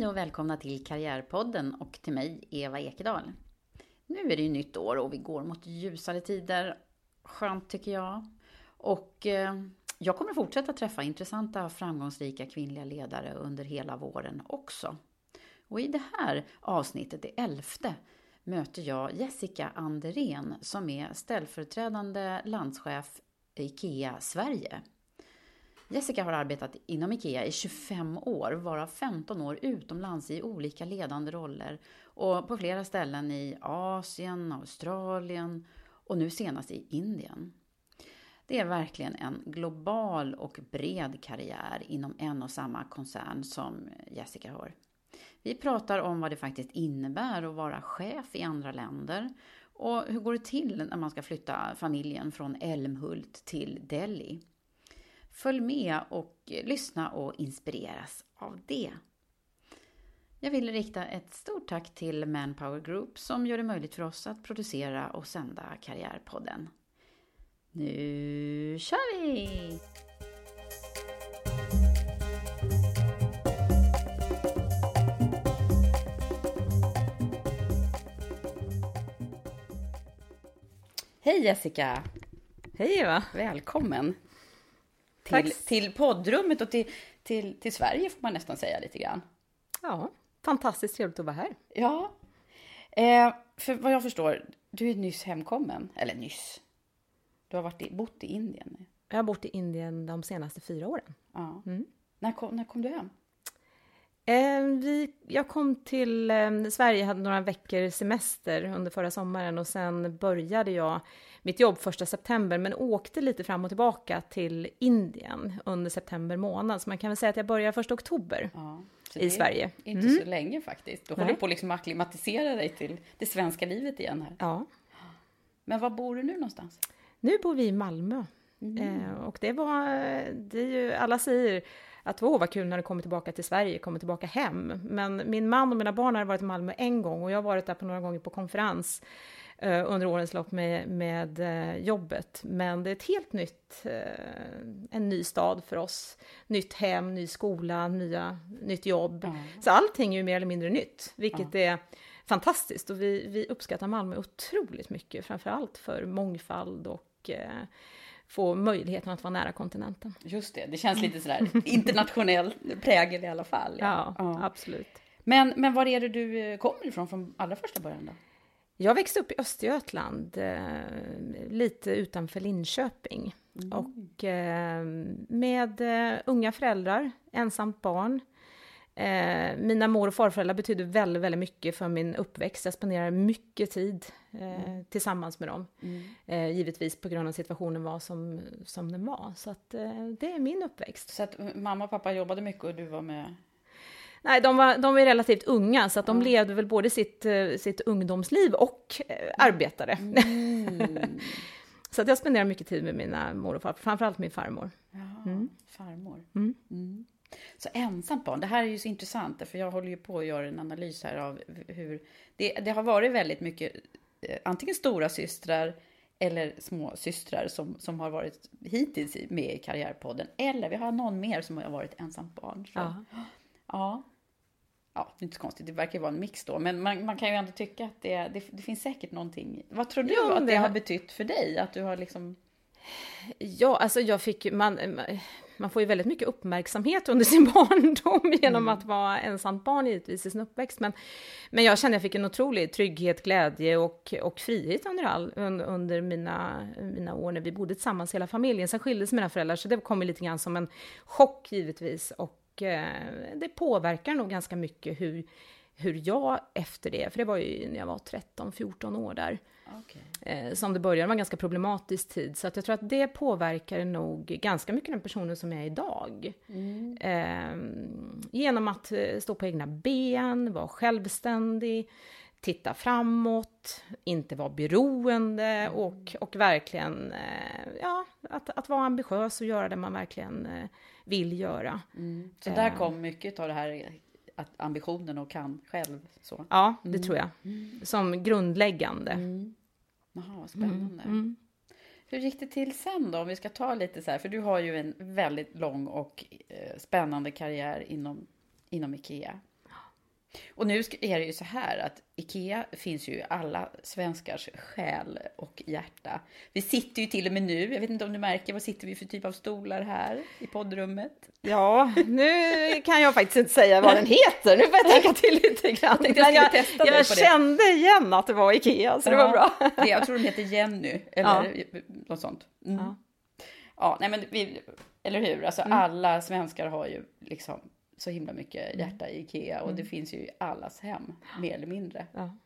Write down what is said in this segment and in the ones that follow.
Hej och välkomna till Karriärpodden och till mig, Eva Ekedal. Nu är det ju nytt år och vi går mot ljusare tider. Skönt tycker jag. Och eh, jag kommer fortsätta träffa intressanta, och framgångsrika kvinnliga ledare under hela våren också. Och i det här avsnittet, det elfte, möter jag Jessica Anderén som är ställföreträdande landschef i IKEA Sverige. Jessica har arbetat inom IKEA i 25 år, varav 15 år utomlands i olika ledande roller och på flera ställen i Asien, Australien och nu senast i Indien. Det är verkligen en global och bred karriär inom en och samma koncern som Jessica har. Vi pratar om vad det faktiskt innebär att vara chef i andra länder och hur går det till när man ska flytta familjen från Älmhult till Delhi. Följ med och lyssna och inspireras av det. Jag vill rikta ett stort tack till Manpower Group som gör det möjligt för oss att producera och sända Karriärpodden. Nu kör vi! Hej Jessica! Hej Eva! Välkommen! Till, till poddrummet och till, till, till Sverige får man nästan säga lite grann. Ja, fantastiskt trevligt att vara här. Ja. Eh, för vad jag förstår, du är nyss hemkommen. Eller nyss. Du har varit i, bott i Indien. nu. Jag har bott i Indien de senaste fyra åren. Ja. Mm. När, kom, när kom du hem? Eh, vi, jag kom till eh, Sverige, hade några veckor semester under förra sommaren och sen började jag mitt jobb första september, men åkte lite fram och tillbaka till Indien under september månad. Så man kan väl säga att jag började första oktober Ja. I det är Sverige. Inte Mm. så länge faktiskt. Du Nej. håller på att liksom acklimatisera dig till det svenska livet igen här. Ja. Men var bor du nu någonstans? Nu bor vi i Malmö. Eh, och det var, det är ju, alla säger att åh vad kul när du kommer tillbaka till Sverige, kommer tillbaka hem. Men min man och mina barn har varit i Malmö en gång och jag har varit där på några gånger på konferens under årens lopp med, med eh, jobbet. Men det är ett helt nytt, eh, en ny stad för oss. Nytt hem, ny skola, nya, nytt jobb. Så allting är ju mer eller mindre nytt, vilket är fantastiskt. Och vi, vi uppskattar Malmö otroligt mycket, framför allt för mångfald och eh, få möjligheten att vara nära kontinenten. Just det, det känns lite sådär internationell prägel i alla fall. Ja, absolut. Men, men var är det du eh, kommer ifrån från allra första början då? Jag växte upp i Östergötland, eh, lite utanför Linköping. Och eh, med eh, unga föräldrar, ensamt barn. Mina mor och farföräldrar betydde väldigt, väldigt mycket för min uppväxt. Jag spenderade mycket tid mm. tillsammans med dem. Mm. Givetvis på grund av situationen var som, som den var. Så att, det är min uppväxt. Så att mamma och pappa jobbade mycket och du var med? Nej, de var, de var relativt unga, så att de mm. levde väl både sitt, eh, sitt ungdomsliv och eh, arbetade. Mm. så att jag spenderade mycket tid med mina mor och farfar, framförallt min farmor. Ja, mm. farmor. Mm. Mm. Så ensamt barn, det här är ju så intressant, för jag håller ju på att göra en analys här av hur det, det har varit väldigt mycket, eh, antingen stora systrar eller små systrar som, som har varit hittills med i Karriärpodden, eller vi har någon mer som har varit ensamt barn. Så. Ja. ja. Ja, det är inte så konstigt, det verkar ju vara en mix då, men man, man kan ju ändå tycka att det, det, det finns säkert någonting. Vad tror du ja, att det har betytt för dig? Att du har liksom... Ja, alltså jag fick, man, man får ju väldigt mycket uppmärksamhet under sin barndom genom mm. att vara ensamt barn givetvis i sin uppväxt. Men, men jag kände att jag fick en otrolig trygghet, glädje och, och frihet under, all, under mina, mina år när vi bodde tillsammans, hela familjen. Sen skildes mina föräldrar, så det kom lite grann som en chock givetvis. Och eh, det påverkar nog ganska mycket hur, hur jag efter det, för det var ju när jag var 13-14 år där, Okay. Eh, som det började, det var en ganska problematisk tid. Så att jag tror att det påverkar nog ganska mycket den personen som jag är idag. Mm. Eh, genom att eh, stå på egna ben, vara självständig, titta framåt, inte vara beroende mm. och, och verkligen eh, ja, att, att vara ambitiös och göra det man verkligen eh, vill göra. Mm. Så där kom mycket av det här att ambitionen och kan själv? Så. Ja, det mm. tror jag. Mm. Som grundläggande. Mm. Jaha, vad spännande. Mm, mm. Hur gick det till sen då? Om vi ska ta lite så här, för du har ju en väldigt lång och eh, spännande karriär inom, inom IKEA. Och nu är det ju så här att IKEA finns ju i alla svenskars själ och hjärta. Vi sitter ju till och med nu, jag vet inte om du märker, vad sitter vi för typ av stolar här i poddrummet? Ja, nu kan jag faktiskt inte säga vad den heter, nu får jag tänka till lite grann. Jag, jag, jag, testa jag kände igen att det var IKEA, så ja, det var bra. jag tror den heter Jenny, eller ja. något sånt. Mm. Ja. ja, nej men vi, eller hur, alltså mm. alla svenskar har ju liksom så himla mycket mm. hjärta i Ikea och mm. det finns ju i allas hem, mer eller mindre. Ja.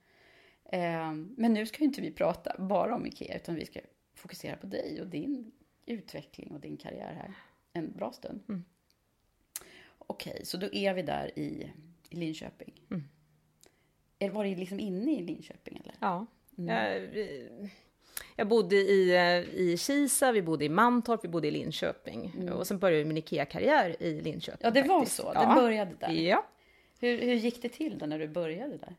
Eh, men nu ska ju inte vi prata bara om Ikea, utan vi ska fokusera på dig och din utveckling och din karriär här en bra stund. Mm. Okej, okay, så då är vi där i, i Linköping. Mm. Var det liksom inne i Linköping eller? Ja. Mm. Jag, jag bodde i, eh, i Kisa, vi bodde i Mantorp, vi bodde i Linköping. Mm. Och sen började min IKEA-karriär i Linköping. Ja, det faktiskt. var så? Det ja. började där? Ja. Hur, hur gick det till då när du började där?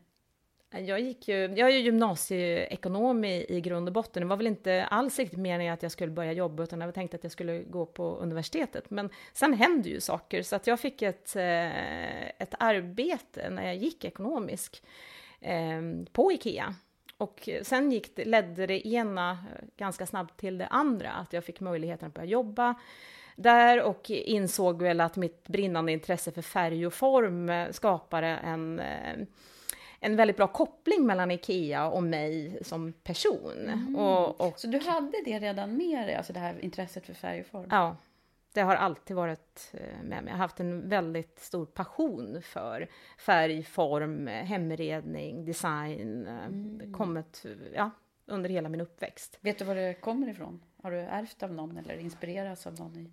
Jag, gick ju, jag är ju gymnasieekonom i, i grund och botten. Det var väl inte alls riktigt meningen att jag skulle börja jobba, utan jag tänkte att jag skulle gå på universitetet. Men sen hände ju saker, så att jag fick ett, eh, ett arbete när jag gick ekonomisk eh, på IKEA. Och sen gick det, ledde det ena ganska snabbt till det andra, att jag fick möjligheten att börja jobba där och insåg väl att mitt brinnande intresse för färg och form skapade en, eh, en väldigt bra koppling mellan IKEA och mig som person. Mm. Och, och, Så du hade det redan med dig, alltså det här intresset för färg och form? Ja, det har alltid varit eh, med mig. Jag har haft en väldigt stor passion för färg, form, hemredning, design. Eh, mm. Kommit ja, under hela min uppväxt. Vet du var det kommer ifrån? Har du ärvt av någon eller inspirerats av någon? I...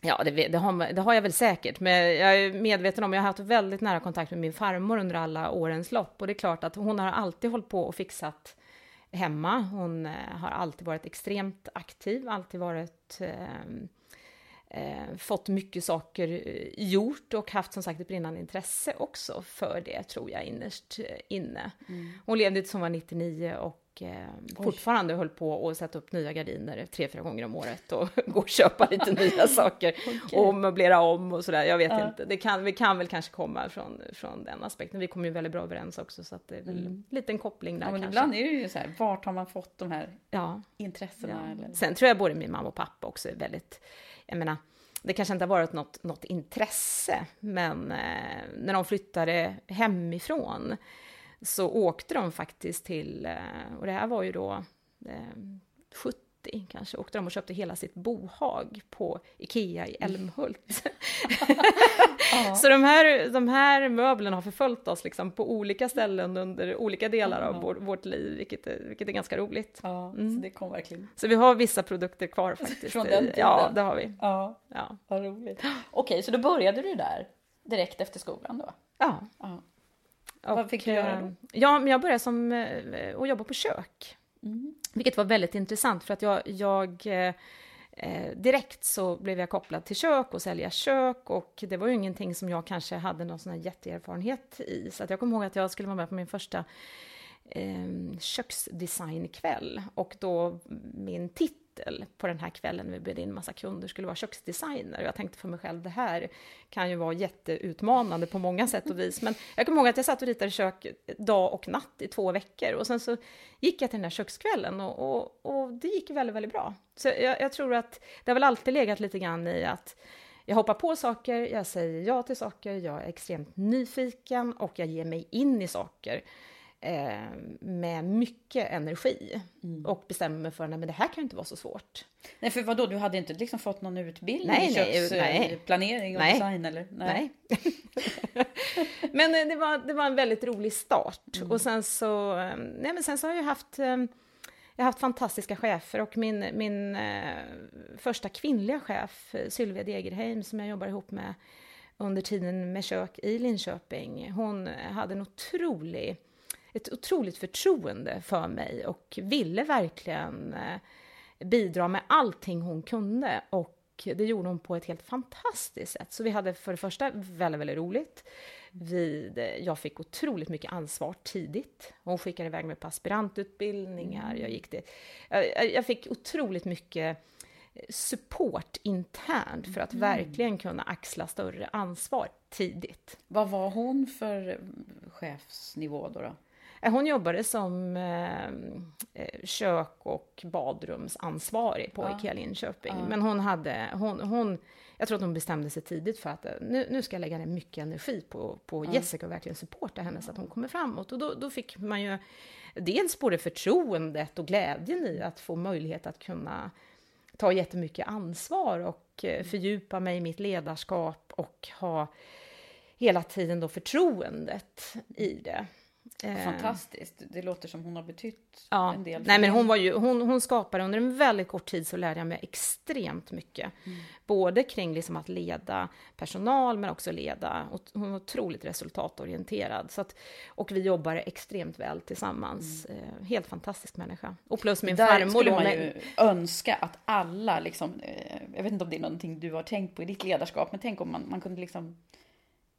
Ja, det, det, har, det, har, jag väl säkert, men jag är medveten om, jag har haft väldigt nära kontakt med min farmor under alla årens lopp och det är klart att hon har alltid hållit på och fixat hemma. Hon eh, har alltid varit extremt aktiv, alltid varit eh, eh, fått mycket saker eh, gjort och haft som sagt ett brinnande intresse också för det, tror jag, innerst eh, inne. Mm. Hon levde tills hon var 99 och eh, fortfarande höll på att sätta upp nya gardiner tre, fyra gånger om året och gå och köpa lite nya saker okay. och möblera om och sådär. Jag vet ja. inte, det kan, vi kan väl kanske komma från, från den aspekten. Vi kommer ju väldigt bra överens också så att det är väl mm. en liten koppling där ja, men kanske. Ibland är det ju så här, vart har man fått de här ja. intressena? Ja. Eller? Sen tror jag både min mamma och pappa också är väldigt jag menar, det kanske inte har varit något, något intresse, men eh, när de flyttade hemifrån så åkte de faktiskt till, eh, och det här var ju då eh, 80 kanske åkte de och köpte hela sitt bohag på Ikea i Älmhult. Så de här, de här möblerna har förföljt oss liksom på olika ställen under olika delar av vår, vårt liv, vilket är, vilket är ganska roligt. Ja, Mm. så det kom verkligen. Så vi har vissa produkter kvar faktiskt. Från den tiden? Ja, det har vi. Ja, Ja. vad roligt. Okej, så då började du där direkt efter skolan då? ja. Ja. Och, Vad fick du göra då? eh, Ja, men jag började som eh, och jobba på kök. Mm. Vilket var väldigt intressant för att jag, jag eh, eh, direkt så blev jag kopplad till kök och sälja kök och det var ju ingenting som jag kanske hade någon sån här jätteerfarenhet i. Så att jag kommer ihåg att jag skulle vara med på min första eh, köksdesignkväll och då min titel på den här kvällen när vi bjöd in massa kunder skulle vara köksdesigner. Och jag tänkte för mig själv, det här kan ju vara jätteutmanande på många sätt och vis. Men jag kommer ihåg att jag satt och ritade kök dag och natt i två veckor och sen så gick jag till den här kökskvällen och, och, och det gick väldigt, väldigt bra. Så jag, jag tror att det har väl alltid legat lite grann i att jag hoppar på saker, jag säger ja till saker, jag är extremt nyfiken och jag ger mig in i saker eh, med mycket energi och bestämmer mig för att det här kan inte vara så svårt. Nej, för vadå, du hade inte liksom fått någon utbildning Nej, i nej, nej. köksplanering och Nej. design eller? Nej. men eh, det var, det var en väldigt rolig start. Och sen så, eh, nej men sen så har jag haft, eh, jag har haft fantastiska chefer och min, min eh, första kvinnliga chef, eh, Sylvia Degerheim, som jag jobbar ihop med under tiden med kök i Linköping, hon hade en otrolig, ett otroligt förtroende för mig och ville verkligen eh, bidra med allting hon kunde. Och det gjorde hon på ett helt fantastiskt sätt. Så vi hade för det första väldigt, väldigt roligt. Vi, jag fick otroligt mycket ansvar tidigt. Hon skickade iväg mig på aspirantutbildningar. Jag, gick det, jag, jag fick otroligt mycket support internt för att verkligen kunna axla större ansvar tidigt. Vad var hon för chefsnivå då? då? Eh, Hon jobbade som eh, eh, kök och badrumsansvarig på Ja. Ikea Linköping. Ja. Men hon hade, hon, hon, jag tror att hon bestämde sig tidigt för att eh, nu, nu ska jag lägga ner mycket energi på, på Jessica och verkligen supporta henne så att hon kommer framåt. Och då, då fick man ju dels både förtroendet och glädjen i att få möjlighet att kunna ta jättemycket ansvar och eh, fördjupa mig i mitt ledarskap och ha hela tiden då förtroendet i det. Eh, Fantastiskt. Det låter som hon har betytt Ja, en del. nej men hon var ju, hon, hon skapade under en väldigt kort tid så lärde jag mig extremt mycket. Både kring liksom att leda personal men också leda, och hon var otroligt resultatorienterad. Så att, och vi jobbar extremt väl tillsammans. Eh, helt fantastisk människa. Och plus min Där farmor skulle då man ju önska att alla, liksom, eh, jag vet inte om det är någonting du har tänkt på i ditt ledarskap, men tänk om man, man kunde liksom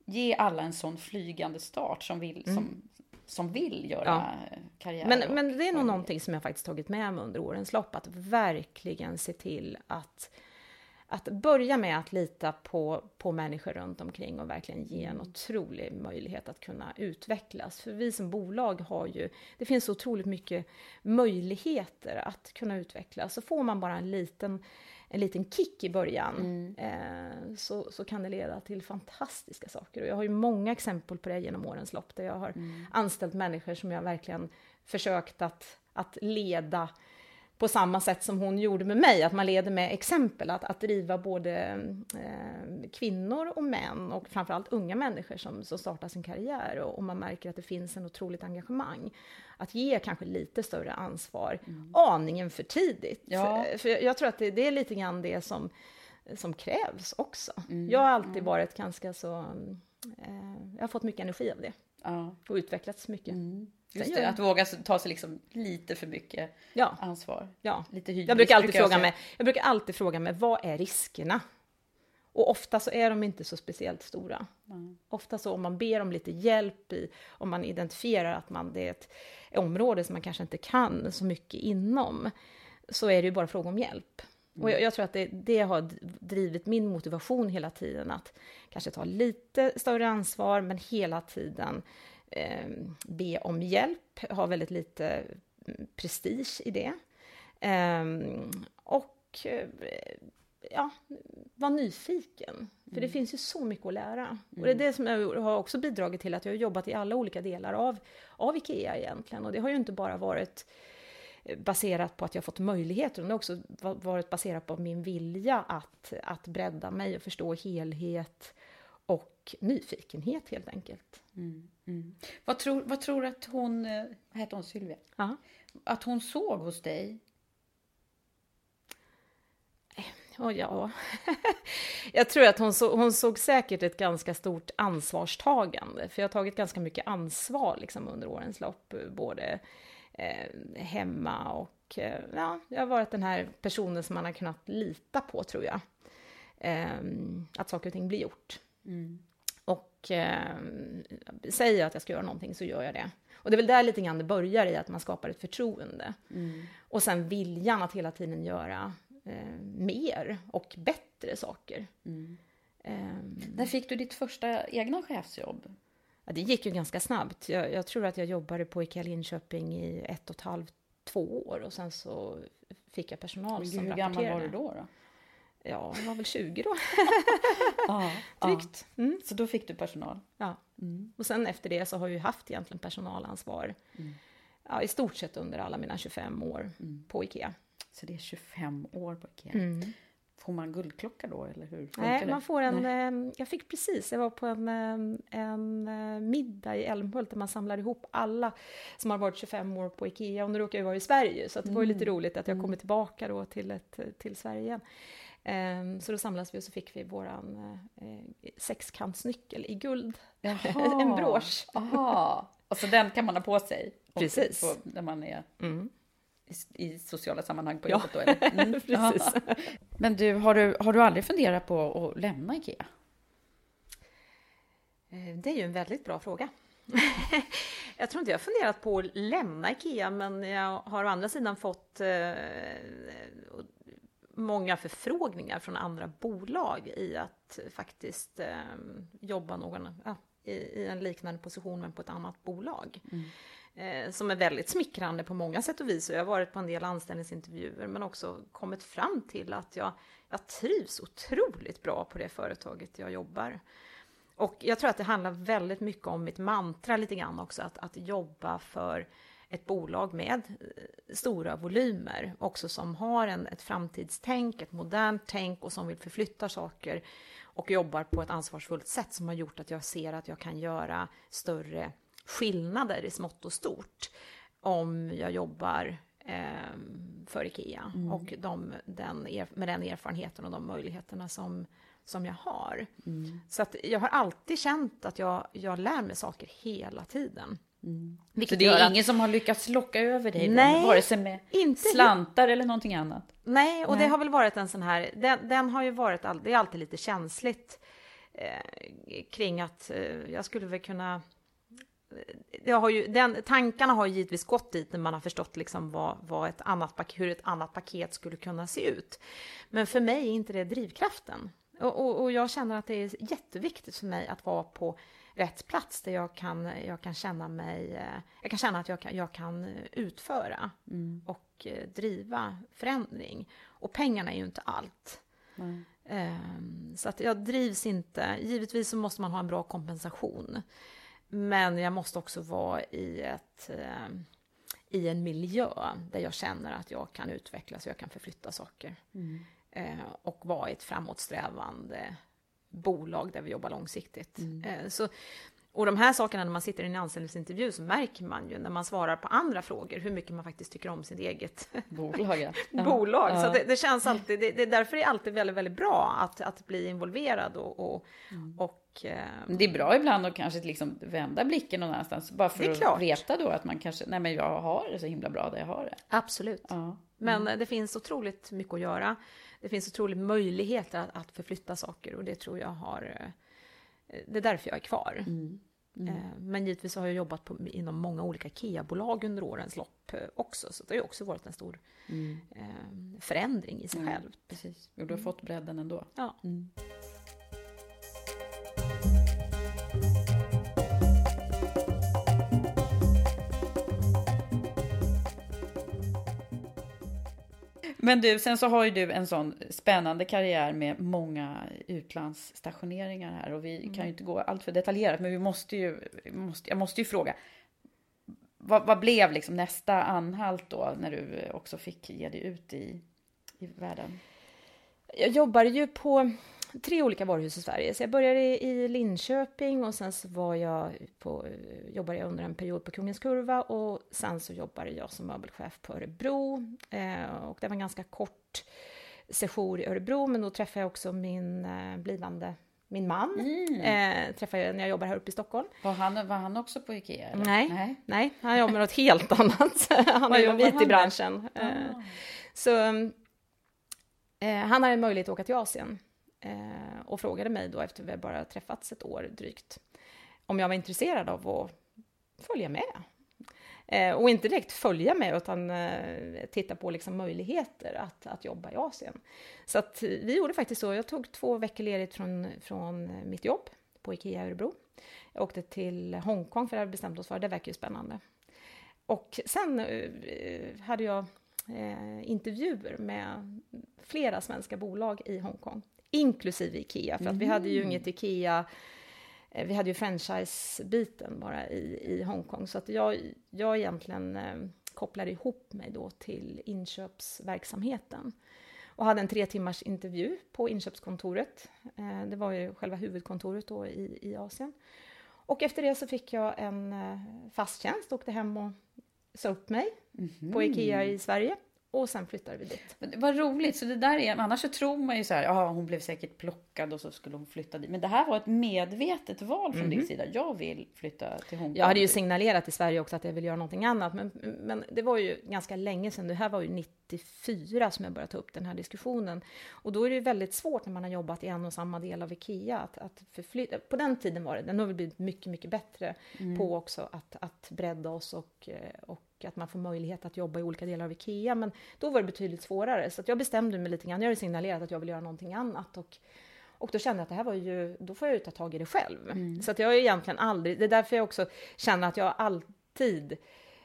ge alla en sån flygande start som vill, som, som vill göra Mm. Ja. karriär. Men, men det är nog någonting som jag faktiskt tagit med mig under årens lopp, att verkligen se till att, att börja med att lita på, på människor runt omkring och verkligen ge en otrolig möjlighet att kunna utvecklas. För vi som bolag har ju, det finns så otroligt mycket möjligheter att kunna utvecklas. Så får man bara en liten, en liten kick i början eh, så, så kan det leda till fantastiska saker. Och jag har ju många exempel på det genom årens lopp där jag har anställt människor som jag verkligen försökt att, att leda på samma sätt som hon gjorde med mig, att man leder med exempel, att, att driva både eh, kvinnor och män och framförallt unga människor som, som startar sin karriär och, och man märker att det finns en otroligt engagemang. Att ge kanske lite större ansvar, aningen för tidigt. Ja. För, för jag, jag tror att det, det är lite grann det som, som krävs också. Jag har alltid varit ganska så, eh, jag har fått mycket energi av det Ja, och utvecklats mycket. Just det, att våga ta sig liksom lite för mycket Ja. ansvar. Ja. Lite hybris, Jag brukar alltid brukar jag fråga mig, jag brukar alltid fråga mig, vad är riskerna? Och ofta så är de inte så speciellt stora. Ofta så om man ber om lite hjälp i, om man identifierar att man, det är ett område som man kanske inte kan så mycket inom, så är det ju bara fråga om hjälp. Och jag, jag tror att det, det har drivit min motivation hela tiden, att kanske ta lite större ansvar, men hela tiden eh, be om hjälp, ha väldigt lite mm, prestige i det. Ehm, och eh, ja, var nyfiken. För det finns ju så mycket att lära. Och det är det som jag har också bidragit till att jag har jobbat i alla olika delar av, av IKEA egentligen. Och det har ju inte bara varit baserat på att jag fått möjligheter. Det har också varit baserat på min vilja att, att bredda mig och förstå helhet och nyfikenhet helt enkelt. Mm, mm. Vad, tror, vad tror du att hon, eh, vad heter hon, Sylvia? Ja. Att hon såg hos dig? Oh, ja, jag tror att hon, så, hon såg säkert ett ganska stort ansvarstagande, för jag har tagit ganska mycket ansvar liksom, under årens lopp, både eh, hemma och eh, ja, jag har varit den här personen som man har kunnat lita på, tror jag. Eh, att saker och ting blir gjort. Mm. Och eh, säger jag att jag ska göra någonting så gör jag det. Och det är väl där lite grann det börjar i, att man skapar ett förtroende. Mm. Och sen viljan att hela tiden göra eh, mer och bättre saker. Mm. Um, När fick du ditt första egna chefsjobb? Ja, det gick ju ganska snabbt. Jag, jag, tror att jag jobbade på ICA Linköping i ett och ett halvt, två år och sen så fick jag personal Men, som Hur gammal var du då? då? Ja, jag var väl 20 då. ja, Drygt. Mm. Så då fick du personal? Ja. Mm. Och sen efter det så har jag ju haft egentligen personalansvar mm. ja, i stort sett under alla mina 25 år mm. på IKEA. Så det är 25 år på IKEA. Mm. Får man guldklocka då, eller hur Nej, man får en... Eh, jag fick precis, jag var på en, eh, en eh, middag i Älmhult där man samlar ihop alla som har varit 25 år på IKEA, och nu råkar jag vara i Sverige, så det var ju lite mm. roligt att jag mm. kommer tillbaka då till, ett, till Sverige igen. Um, så då samlades vi och så fick vi våran eh, sexkantsnyckel i guld. en brosch. Aha. Och så den kan man ha på sig? Precis. På, när man är mm i, i sociala sammanhang på jobbet då? Eller? Mm. Precis. Men du har, du, har du aldrig funderat på att lämna IKEA? Eh, det är ju en väldigt bra fråga. jag tror inte jag har funderat på att lämna IKEA, men jag har å andra sidan fått eh, många förfrågningar från andra bolag i att faktiskt eh, jobba någon, ja, i, i, en liknande position men på ett annat bolag. Mm eh, som är väldigt smickrande på många sätt och vis. Och jag har varit på en del anställningsintervjuer men också kommit fram till att jag, jag trivs otroligt bra på det företaget jag jobbar. Och jag tror att det handlar väldigt mycket om mitt mantra lite grann också, att, att jobba för ett bolag med eh, stora volymer, också som har en, ett framtidstänk, ett modernt tänk och som vill förflytta saker och jobbar på ett ansvarsfullt sätt som har gjort att jag ser att jag kan göra större skillnader i smått och stort om jag jobbar eh, för IKEA mm. och de, den, med den erfarenheten och de möjligheterna som, som jag har. Mm. Så att jag har alltid känt att jag, jag lär mig saker hela tiden. Mm. Så det är ingen att... som har lyckats locka över dig? Nej, då, vare sig med inte... slantar eller någonting annat? Nej, och Nej. det har väl varit en sån här, den, den har ju varit, det är alltid lite känsligt eh, kring att eh, jag skulle väl kunna jag har ju, den, tankarna har givetvis gått dit när man har förstått liksom vad, vad ett annat, hur ett annat paket skulle kunna se ut. Men för mig är inte det drivkraften. Och, och, och, jag känner att det är jätteviktigt för mig att vara på rätt plats där jag kan, jag kan känna mig, eh, jag kan känna att jag kan, jag kan utföra mm. och eh, driva förändring. Och pengarna är ju inte allt. Mm. Så att jag drivs inte, givetvis så måste man ha en bra kompensation. Men jag måste också vara i, ett, eh, i en miljö där jag känner att jag kan utvecklas och jag kan förflytta saker. Mm. Eh, och vara i ett framåtsträvande bolag där vi jobbar långsiktigt. Mm. Eh, så och de här sakerna när man sitter i en anställningsintervju så märker man ju när man svarar på andra frågor hur mycket man faktiskt tycker om sitt eget bolag. Ja. bolag. Ja. Så det, det, känns alltid, det, det, därför är det alltid väldigt, väldigt bra att, att bli involverad och, och, mm. och eh, Det är bra ibland att kanske liksom vända blicken någon annanstans bara för att klart. veta då att man kanske, nej men jag har det så himla bra där jag har det. Absolut. Ja. Mm. Men det finns otroligt mycket att göra. Det finns otroligt möjligheter att, att förflytta saker och det tror jag har eh, det är därför jag är kvar. Mm. Mm. Eh, men givetvis har jag jobbat på, inom många olika IKEA-bolag under årens lopp eh, också, så det har också varit en stor mm. förändring i sig mm. själv. Precis, och du har mm. fått bredden ändå. Ja. Men du, sen så har ju du en sån spännande karriär med många utlandsstationeringar här och vi mm. kan ju inte gå allt för detaljerat, men vi måste ju, måste, jag måste ju fråga. vad, vad blev liksom nästa anhalt då när du också fick ge dig ut i, i världen? Jag jobbade ju på tre olika varuhus i Sverige. Så jag började i Linköping och sen så var jag på, jobbade jag under en period på Kungens Kurva och sen så jobbade jag som möbelchef på Örebro. Eh, och det var en ganska kort session i Örebro, men då träffade jag också min eh, blivande min man mm. eh, träffade jag när jag jobbade här uppe i Stockholm. Var han, var han också på Ikea? Eller? Nej, nej, nej, han jobbar med något helt annat. han är inom IT-branschen. Ah. Eh, så eh, han hade en möjlighet att åka till Asien Eh, och frågade mig då efter vi bara träffats ett år drygt om jag var intresserad av att följa med. Eh, och inte direkt följa med utan eh, titta på liksom möjligheter att, att jobba i Asien. Så att vi gjorde faktiskt så. Jag tog två veckor ledigt från, från mitt jobb på Ikea i Örebro. Jag åkte till Hongkong för det hade bestämt oss för, det verkar ju spännande. Och sen eh, hade jag eh, intervjuer med flera svenska bolag i Hongkong inklusive Ikea, för att vi hade ju mm. inget Ikea eh, vi hade ju franchise-biten bara i, i Hongkong, så att jag, jag egentligen eh, kopplade ihop mig då till inköpsverksamheten och hade en tre timmars intervju på inköpskontoret. Eh, det var ju själva huvudkontoret då i, i Asien. Och efter det så fick jag en eh, fast tjänst, åkte hem och sa upp mig mm på Ikea i Sverige och sen flyttade vi dit. Men vad roligt, så det där är, annars så tror man ju så här, ja hon blev säkert plockad och så skulle hon flytta dit. Men det här var ett medvetet val från mm. din mhm. sida. Jag vill flytta till Hongkong. Jag hade ju signalerat i Sverige också att jag vill göra någonting annat. Men, men det var ju ganska länge sedan. Det här var ju 94 som jag började ta upp den här diskussionen. Och då är det ju väldigt svårt när man har jobbat i en och samma del av IKEA att, att förflytta. På den tiden var det, den har väl blivit mycket, mycket bättre mm. på också att, att bredda oss och, och att man får möjlighet att jobba i olika delar av IKEA. Men då var det betydligt svårare. Så jag bestämde mig lite grann. Jag hade signalerat att jag vill göra någonting annat. Och, och då kände jag att det här var ju, då får jag ju ta tag i det själv. Mm. Så att jag har egentligen aldrig, det är därför jag också känner att jag alltid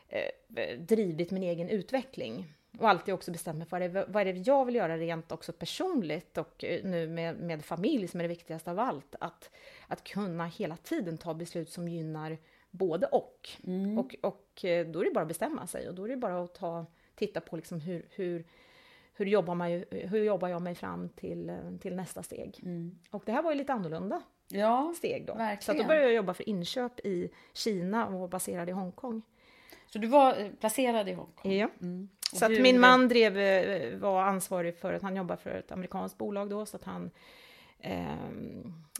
eh, drivit min egen utveckling. Och alltid också bestämt mig för vad är, vad är det jag vill göra rent också personligt och eh, nu med, med familj som är det viktigaste av allt. Att, att kunna hela tiden ta beslut som gynnar både och. Mm. och. Och eh, då är det bara att bestämma sig och då är det bara att ta, titta på liksom hur, hur, hur, jobbar man, hur jobbar jag mig fram till, eh, till nästa steg. Mm. Och det här var ju lite annorlunda ja, steg då. Verkligen. Så då började jag jobba för inköp i Kina och var baserad i Hongkong. Så du var eh, placerad i Hongkong? Ja. Mm. Så att min man drev, var ansvarig för att han jobbar för ett amerikanskt bolag då, så att han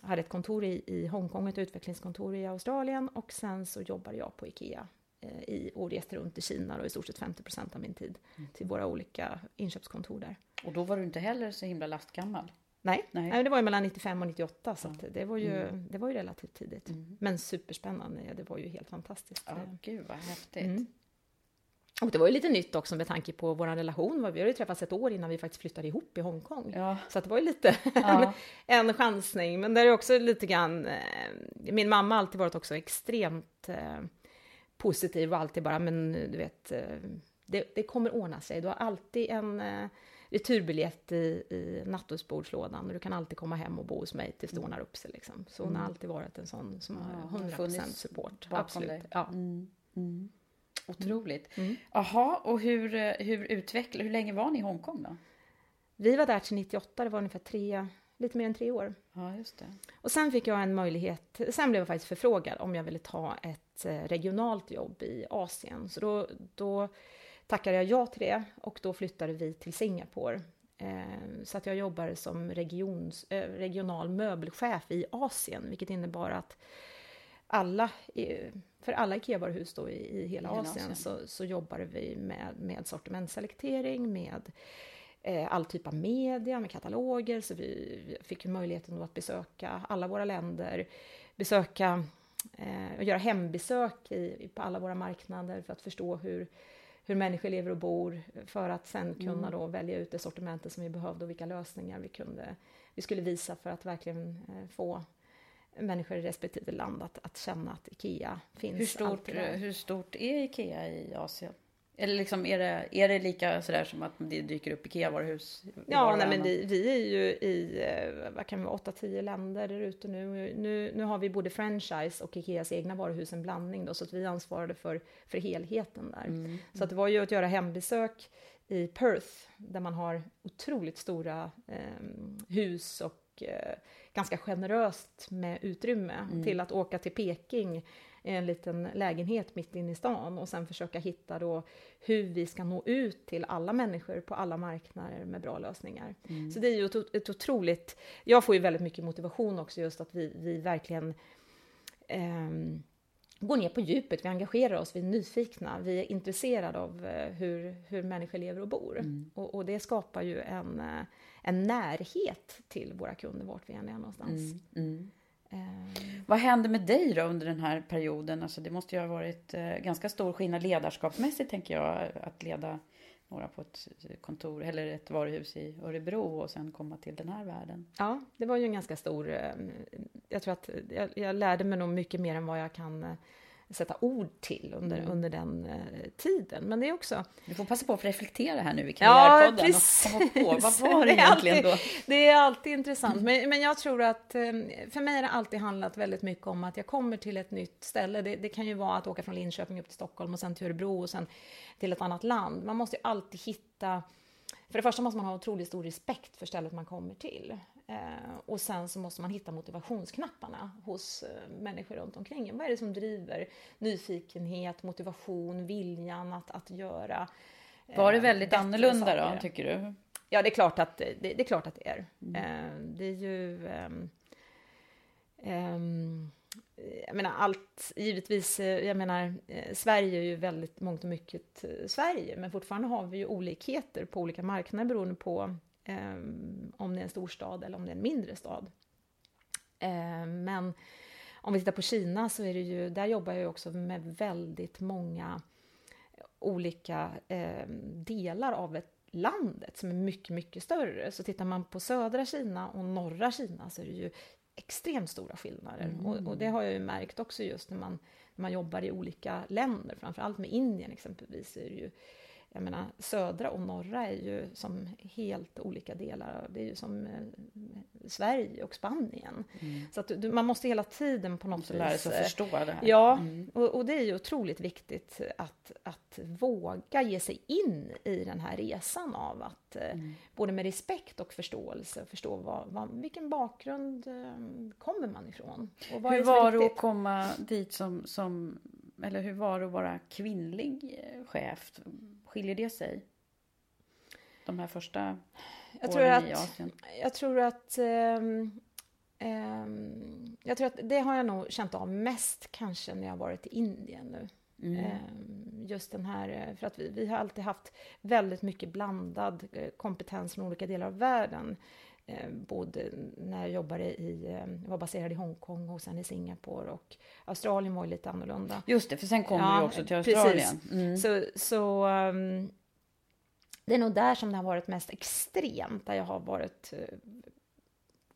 hade ett kontor i, i Hongkong, ett utvecklingskontor i Australien och sen så jobbade jag på IKEA eh, i, och reste runt i Kina då, i stort sett 50 procent av min tid mm. till våra olika inköpskontor där. Och då var du inte heller så himla lastgammal? Nej, Nej. Nej det var ju mellan 95 och 98 så ja. det, var ju, mm. det var ju relativt tidigt. Mm. Men superspännande, det var ju helt fantastiskt. Ja, gud vad häftigt. Mm. Och det var ju lite nytt också med tanke på vår relation. Vi hade ju träffats ett år innan vi faktiskt flyttade ihop i Hongkong. Ja. Så det var ju lite ja. en, en chansning. Men det är också lite grann... Eh, min mamma har alltid varit också extremt eh, positiv och alltid bara, men du vet, eh, det, det, kommer ordna sig. Du har alltid en returbiljett i, i nattduksbordslådan och du kan alltid komma hem och bo hos mig tills det ordnar upp sig. Liksom. Så hon har mm. alltid varit en sån som har 100% support. Absolut. Ja. Mm. Mm. Otroligt. Jaha, mm. och hur, eh, hur utvecklade, hur länge var ni i Hongkong då? Vi var där till 98, det var ungefär tre, lite mer än tre år. Ja, just det. Och sen fick jag en möjlighet, sen blev jag faktiskt förfrågad om jag ville ta ett eh, regionalt jobb i Asien. Så då, då tackade jag ja till det och då flyttade vi till Singapore. Eh, så att jag jobbar som regions, regional möbelchef i Asien, vilket innebar att alla för alla IKEA-varuhus då i, i hela, hela Asien, Asien, Så, så jobbar vi med, med sortimentselektering, med eh, all typ av media, med kataloger, så vi, vi fick ju möjligheten att besöka alla våra länder, besöka eh, och göra hembesök i, på alla våra marknader för att förstå hur, hur människor lever och bor, för att sen kunna mm. då välja ut det sortimentet som vi behövde och vilka lösningar vi kunde, vi skulle visa för att verkligen eh, få människor i respektive land att, att känna att IKEA finns. Hur stort, hur stort är IKEA i Asien? Eller liksom, är, det, är det lika sådär som att det dyker upp IKEA-varuhus? Ja, nej, men vi, vi är ju i, eh, vad kan vi vara, 8-10 länder där ute nu. nu. Nu har vi både franchise och Ikeas egna varuhus, en blandning då, så att vi ansvarade för, för helheten där. Mm. Så att det var ju att göra hembesök i Perth, där man har otroligt stora eh, hus och eh, ganska generöst med utrymme, mm. till att åka till Peking en liten lägenhet mitt inne i stan och sen försöka hitta då hur vi ska nå ut till alla människor på alla marknader med bra lösningar. Mm. Så det är ju ett, ett otroligt... Jag får ju väldigt mycket motivation också just att vi, vi verkligen eh, går ner på djupet, vi engagerar oss, vi är nyfikna, vi är intresserade av eh, hur, hur människor lever och bor. Mm. Och, och, det skapar ju en, eh, en närhet till våra kunder vart vi än är någonstans. Mm. Mm. Eh. Vad hände med dig då under den här perioden? Alltså det måste ju ha varit eh, ganska stor skillnad ledarskapsmässigt tänker jag, att leda några på ett kontor eller ett varuhus i Örebro och sen komma till den här världen. Ja, det var ju en ganska stor... Eh, jag tror att jag, jag lärde mig nog mycket mer än vad jag kan sätta ord till under, mm. under den eh, tiden. Men det är också... Du får passa på att reflektera här nu i Karriärpodden ja, och komma på, vad var det, egentligen då? Det är alltid intressant, men, men jag tror att eh, för mig har det alltid handlat väldigt mycket om att jag kommer till ett nytt ställe. Det, det kan ju vara att åka från Linköping upp till Stockholm och sen till Örebro och sen till ett annat land. Man måste ju alltid hitta för det första måste man ha otroligt stor respekt för stället man kommer till. Eh, och sen så måste man hitta motivationsknapparna hos eh, människor runt omkring Vad är det som driver nyfikenhet, motivation, viljan att, att göra eh, Var det väldigt annorlunda saker. då, tycker du? Ja, det är klart att det, det är, klart att det är. Mm. Det är ju... Um, um, jag menar allt, givetvis, jag menar Sverige är ju väldigt mångt och mycket Sverige, men fortfarande har vi ju olikheter på olika marknader beroende på om det är en storstad eller om det är en mindre stad. Eh, men om vi tittar på Kina så är det ju, där jobbar jag också med väldigt många olika eh, delar av ett landet som är mycket, mycket större. Så tittar man på södra Kina och norra Kina så är det ju extremt stora skillnader. Mm. Och, och, det har jag ju märkt också just när man, när man jobbar i olika länder, framförallt med Indien exempelvis, är det ju jag menar, södra och norra är ju som helt olika delar. Det är ju som eh, Sverige och Spanien. Mm. Så att du, man måste hela tiden på något vis... lära sig att förstå det här. Ja, mm. och, och, det är ju otroligt viktigt att, att våga ge sig in i den här resan av att eh, mm. både med respekt och förståelse förstå vad, vad, vilken bakgrund eh, kommer man ifrån. Och vad hur var det att komma dit som, som eller hur var det att vara kvinnlig chef? Skiljer det sig? De här första jag åren att, i Asien? Jag tror att um, um, jag tror att det har jag nog känt av mest kanske när jag varit i Indien nu. Mm. Um, just den här, för att vi, vi har alltid haft väldigt mycket blandad eh, kompetens från olika delar av världen. Eh, både när jag jobbade i, eh, var baserad i Hongkong och sen i Singapore och Australien var ju lite annorlunda. Just det, för sen kom ja, du också till Australien. Mm. Så, så um, det är nog där som det har varit mest extremt, där jag har varit uh,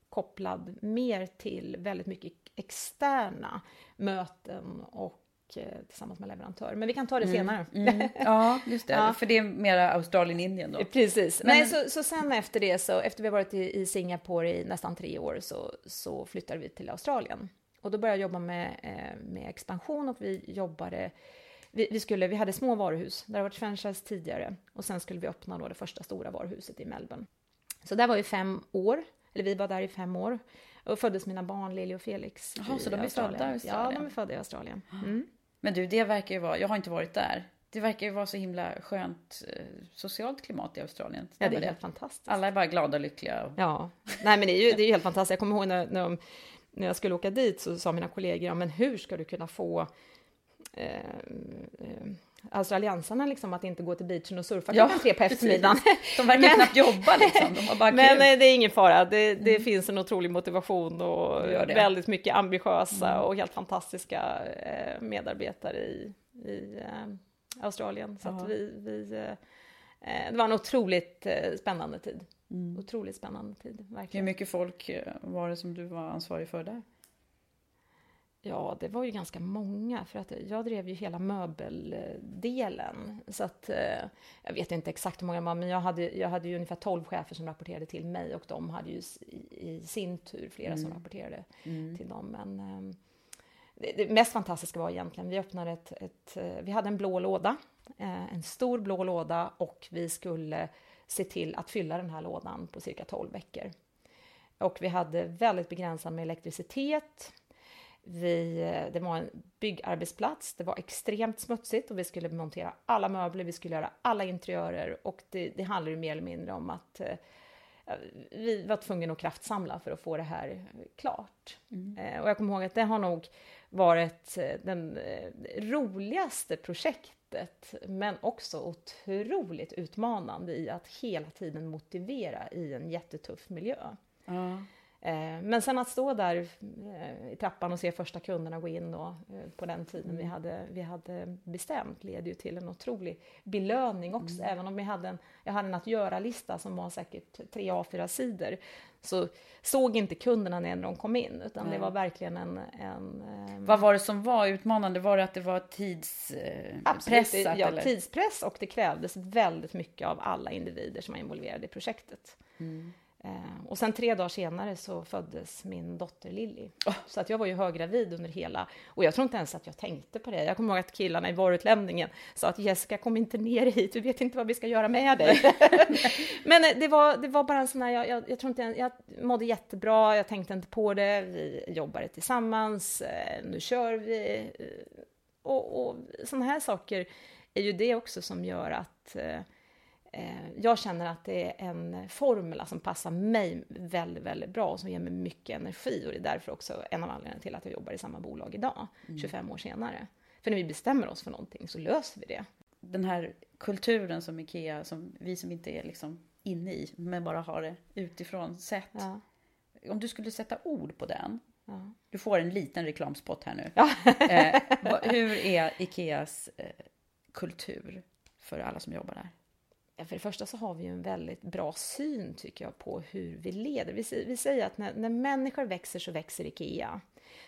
kopplad mer till väldigt mycket externa möten och Eh, tillsammans med leverantör. Men vi kan ta det mm. senare. Mm. Ja, just det. ja. För det är mera Australien-Indien då. Precis. Men... Nej, så, så sen efter det, så efter vi varit i, i Singapore i nästan tre år, så, så flyttade vi till Australien. Och då började jag jobba med, eh, med expansion och vi jobbade vi, vi, skulle, vi hade små varuhus, där det varit franchise tidigare. Och sen skulle vi öppna då det första stora varuhuset i Melbourne. Så där var vi fem år, eller vi var där i fem år. Och föddes mina barn Lili och Felix Jaha, så de är födda i Australien? Ja, de är födda i Australien. Mm. Men du, det verkar ju vara, jag har inte varit där. Det verkar ju vara så himla skönt eh, socialt klimat i Australien. ja, det är det? helt fantastiskt. Alla är bara glada och lyckliga. Och... Ja, nej men det är ju, det är helt fantastiskt. Jag kommer ihåg när, när, de, när jag skulle åka dit så sa mina kollegor, ja, men hur ska du kunna få eh, eh, australiensarna liksom att inte gå till beachen och surfa klockan tre på eftermiddagen. De verkar men, knappt jobba liksom. De bara men kul. Eh, det är ingen fara, det, det mm. finns en otrolig motivation och väldigt mycket ambitiösa mm. och helt fantastiska eh, medarbetare i, i eh, Australien. Så att vi, vi det var en otroligt spännande tid. Mm. Otroligt spännande tid, verkligen. Hur mycket folk var det som du var ansvarig för där? Ja, det var ju ganska många, för att jag drev ju hela möbeldelen. Så att, eh, jag vet inte exakt hur många man men jag hade, jag hade ju ungefär 12 chefer som rapporterade till mig och de hade ju i, i sin tur flera mm. som rapporterade mm. till dem. Men ehm, det, det, mest fantastiska var egentligen, vi öppnade ett, ett, eh, vi hade en blå låda, eh, en stor blå låda och vi skulle se till att fylla den här lådan på cirka 12 veckor. Och vi hade väldigt begränsat med elektricitet, vi, det var en byggarbetsplats, det var extremt smutsigt och vi skulle montera alla möbler, vi skulle göra alla interiörer och det, det handlade ju mer eller mindre om att eh, vi var tvungna att kraftsamla för att få det här klart. Mm. Eh, och jag kommer ihåg att det har nog varit eh, den eh, roligaste projektet, men också otroligt utmanande i att hela tiden motivera i en jättetuff miljö. Mm. Eh, men sen att stå där eh, i trappan och se första kunderna gå in då, eh, på den tiden mm. vi, hade, vi hade bestämt leder ju till en otrolig belöning också. Mm. Även om jag hade en, jag hade en att göra-lista som var säkert tre A4-sidor så såg inte kunderna när de kom in utan Nej. det var verkligen en, en... Vad var det som var utmanande? Var det att det var tidspressat? Ja, tidspress och det krävdes väldigt mycket av alla individer som var involverade i projektet. Mm. Eh, och sen tre dagar senare så föddes min dotter Lilly. Oh. Så att jag var ju höggravid under hela, och jag tror inte ens att jag tänkte på det. Jag kommer ihåg att killarna i varuutlämningen sa att Jessica, kom inte ner hit, vi vet inte vad vi ska göra med dig. Men eh, det var, det var bara en sån här, jag, jag, jag tror inte, jag mådde jättebra, jag tänkte inte på det, vi jobbade tillsammans, eh, nu kör vi. Och, och sådana här saker är ju det också som gör att Eh, jag känner att det är en formula som passar mig väldigt, väldigt bra och som ger mig mycket energi och det är därför också en av anledningarna till att jag jobbar i samma bolag idag, mm. 25 år senare. För när vi bestämmer oss för någonting så löser vi det. Den här kulturen som Ikea, som vi som inte är liksom inne i, men bara har det utifrån sett. Ja. Om du skulle sätta ord på den, ja. du får en liten reklamspot här nu. Ja. eh, hur är Ikeas eh, kultur för alla som jobbar där? För det första så har vi ju en väldigt bra syn tycker jag på hur vi leder. Vi, vi säger att när, när människor växer så växer IKEA.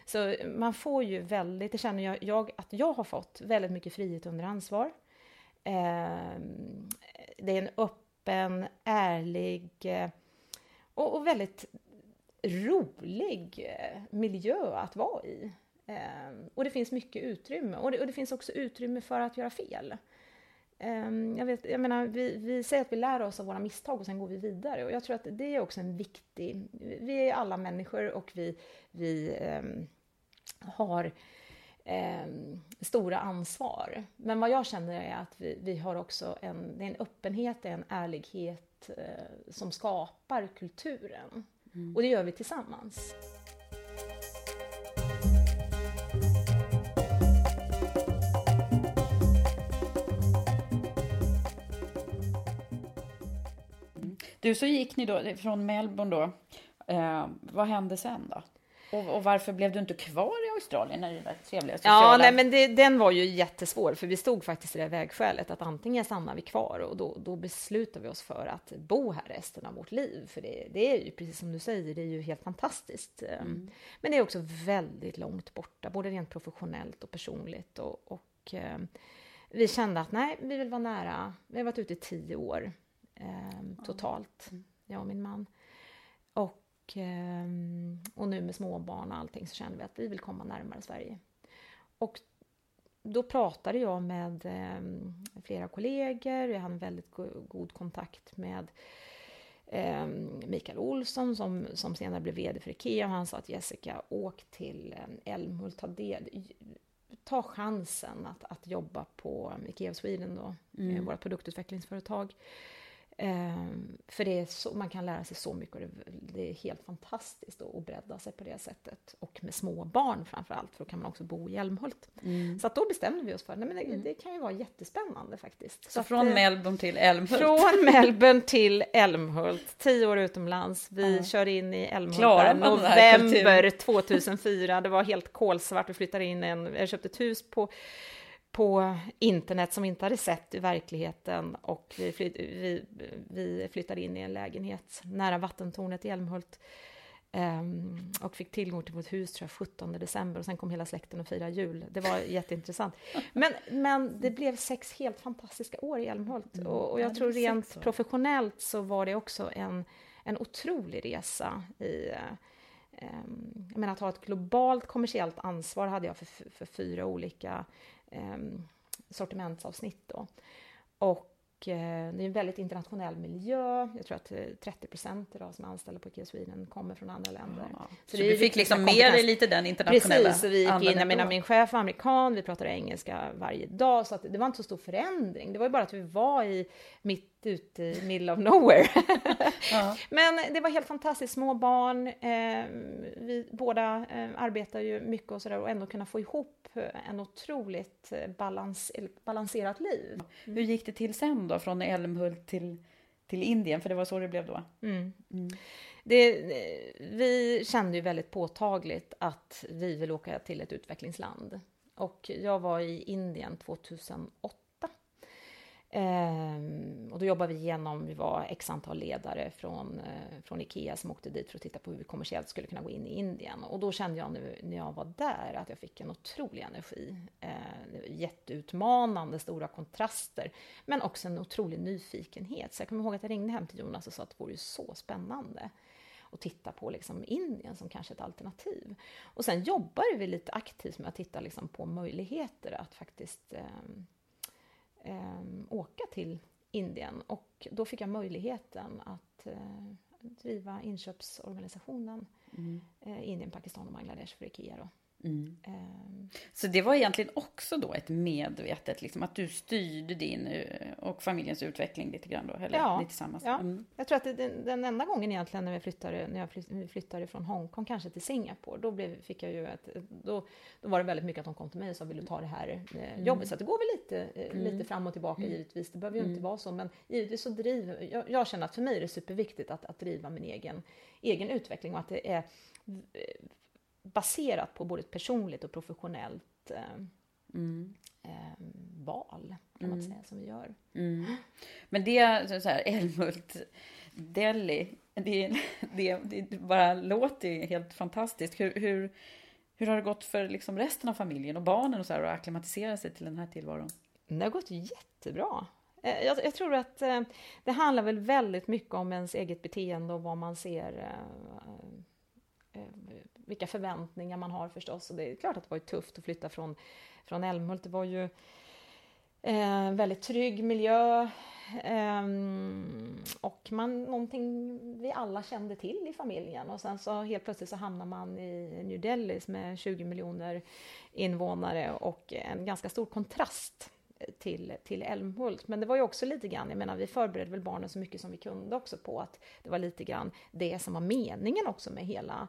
Så man får ju väldigt, det känner jag, jag att jag har fått väldigt mycket frihet under ansvar. Eh, det är en öppen, ärlig eh, och, och, väldigt rolig eh, miljö att vara i. Eh, och det finns mycket utrymme och det, och det finns också utrymme för att göra fel. Ehm, jag, vet, jag menar, vi, vi säger att vi lär oss av våra misstag och sen går vi vidare. Och jag tror att det är också en viktig... Vi är alla människor och vi, vi um, har um, stora ansvar. Men vad jag känner är att vi, vi har också en, det är en öppenhet, en ärlighet uh, som skapar kulturen. Mm. Och det gör vi tillsammans. Du, så gick ni då från Melbourne då. Eh, vad hände sen då? Och, och, varför blev du inte kvar i Australien när det där trevliga sociala... Ja, nej, men det, den var ju jättesvår, för vi stod faktiskt i det vägskälet att antingen stannar vi kvar och då, då beslutar vi oss för att bo här resten av vårt liv. För det, det är ju precis som du säger, det är ju helt fantastiskt. Mm. Men det är också väldigt långt borta, både rent professionellt och personligt. Och, och eh, vi kände att nej, vi vill vara nära. Vi har varit ute i tio år eh, totalt, mm. jag och min man. Och, eh, och nu med småbarn och allting så känner vi att vi vill komma närmare Sverige. Och då pratade jag med eh, flera kollegor, jag hade en väldigt go god kontakt med eh, Mikael Olsson som, som senare blev VD för IKEA. Han sa att Jessica, åk till eh, Älmhult, ta, del, ta chansen att, att jobba på IKEA Sweden då, mm. våra produktutvecklingsföretag. Um, för det så, man kan lära sig så mycket och det, det är helt fantastiskt att bredda sig på det sättet. Och med små barn framför allt, för då kan man också bo i Älmhult. Mm. Så att då bestämde vi oss för att det, mm. det kan ju vara jättespännande faktiskt. Så, så från att, Melbourne till Älmhult? Från Melbourne till Älmhult, tio år utomlands. Vi mm. kör in i Älmhult i november 2004. Det var helt kolsvart, vi flyttade in en, jag köpte ett hus på på internet som vi inte hade sett i verkligheten och vi, flytt, vi, vi flyttade in i en lägenhet nära vattentornet i Älmhult. Um, och fick tillgång till vårt hus tror jag 17 december och sen kom hela släkten och firade jul. Det var jätteintressant. Men, men det blev sex helt fantastiska år i Älmhult mm. och, och, jag ja, tror rent professionellt så var det också en, en otrolig resa i um, jag menar att ha ett globalt kommersiellt ansvar hade jag för, för fyra olika um, sortimentsavsnitt då. Och eh, det är en väldigt internationell miljö. Jag tror att 30 eh, procent idag som är anställda på IKEA Sweden kommer från andra länder. Ja. Så, så du fick liksom med dig lite den internationella Precis, vi gick in, jag menar min chef var amerikan, vi pratade engelska varje dag, så att det var inte så stor förändring. Det var ju bara att vi var i mitt ute i middle of nowhere. ja. Men det var helt fantastiskt, små barn, eh, vi båda eh, arbetar ju mycket och sådär och ändå kunna få ihop en otroligt eh, balans, balanserat liv. Mm. Hur gick det till sen då, från Älmhult till, till Indien? För det var så det blev då? Mm. Mm. Det, vi kände ju väldigt påtagligt att vi vill åka till ett utvecklingsland. Och jag var i Indien 2008 Ehm, och då jobbade vi igenom, vi var x antal ledare från, eh, från Ikea som åkte dit för att titta på hur vi kommersiellt skulle kunna gå in i Indien. Och då kände jag nu när jag var där att jag fick en otrolig energi. Eh, jätteutmanande, stora kontraster, men också en otrolig nyfikenhet. Så jag kommer ihåg att jag ringde hem till Jonas och sa att det vore ju så spännande att titta på liksom Indien som kanske ett alternativ. Och sen jobbade vi lite aktivt med att titta liksom på möjligheter att faktiskt eh, eh, åka till Indien och då fick jag möjligheten att eh, driva inköpsorganisationen mm. eh, Indien, Pakistan och Bangladesh för Ikea. Då. Mm. Um, så det var egentligen också då ett medvetet, liksom, att du styrde din eh, och familjens utveckling lite grann då? Eller ja, tillsammans? ja. Mm. jag tror att det, den, den, enda gången egentligen när vi flyttade, när jag flyttade, flyttade från Hongkong kanske till Singapore, då, blev, fick jag ju ett, då, då var det väldigt mycket att de kom till mig och sa vill du ta det här eh, mm. jobbet? Så det går väl lite, eh, mm. lite fram och tillbaka mm. givetvis, det behöver ju inte mm. vara så, men givetvis så driver, jag, jag känner att för mig är det superviktigt att, att driva min egen, egen utveckling och att det är baserat på både ett personligt och professionellt eh, mm. eh, val, kan man mm. säga, som vi gör. Mm. Men det, så här, Älmhult, Delhi, det, det, det bara låter ju helt fantastiskt. Hur, hur, hur har det gått för liksom resten av familjen och barnen och så här, att acklimatisera sig till den här tillvaron? Det har gått jättebra. Eh, jag, jag, tror att det handlar väl väldigt mycket om ens eget beteende och vad man ser Eh, vilka förväntningar man har förstås. Och det är klart att det var tufft att flytta från, från Älmhult. Det var ju eh, väldigt trygg miljö eh, och man, någonting vi alla kände till i familjen. Och sen så helt plötsligt så hamnar man i New Delhi med 20 miljoner invånare och en ganska stor kontrast till, till Älmhult. Men det var ju också lite grann, jag menar vi förberedde väl barnen så mycket som vi kunde också på att det var lite grann det som var meningen också med hela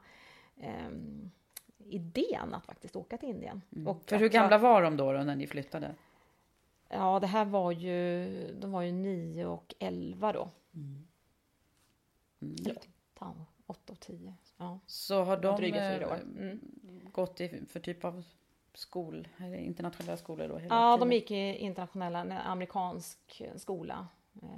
eh, idén att faktiskt åka till Indien. Mm. Och För hur gamla var de då, då när ni flyttade? Ja, det här var ju, de var ju 9 och 11 då. Mm. Mm. Eller 8 och 10. Ja. Så har de eh, mm. gått i för typ av skol, eller internationella skolor då? Hela ja, tiden? de gick i internationella, en amerikansk skola, eh,